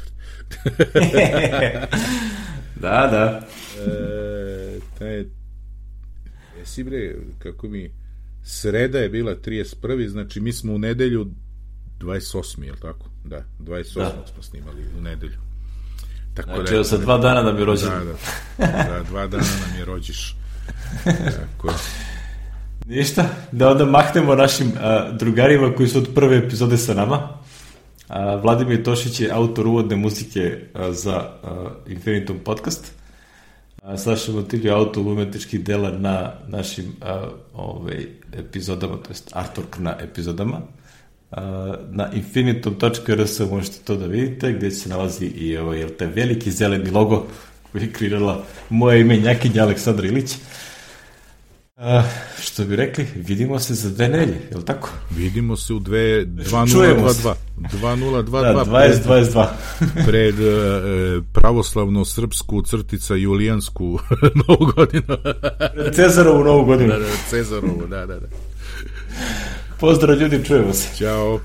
Da, da. E, taj, jesi bre, kako mi, sreda je bila 31. Znači, mi smo u nedelju 28. je li tako? Da, 28. Da. smo snimali u nedelju. Tako znači, da, sa dva dana da mi rođen. Da, da, da, dva dana nam je rođiš. Tako Ništa, da onda mahnemo našim a, drugarima koji su od prve epizode sa nama. A, Vladimir Tošić je autor uvodne muzike a, za a, Infinitum podcast. A, Saša Motilj je autor umetničkih dela na našim a, ovaj, epizodama, to jest artwork na epizodama. A, na infinitum.rs možete to da vidite, gde se nalazi i ovaj, taj veliki zeleni logo koji je kreirala moje ime Njakinja Aleksandra Ilić. Uh, što bi rekli, vidimo se za dve nelje, je li tako? Vidimo se u dve, 2022. 2022. Da, 2022. pred uh, pravoslavno srpsku crtica julijansku novu godinu. pred Cezarovu novu godinu. Da, da, Cezarovu, da, da, da. Pozdrav ljudi, čujemo se. Ćao.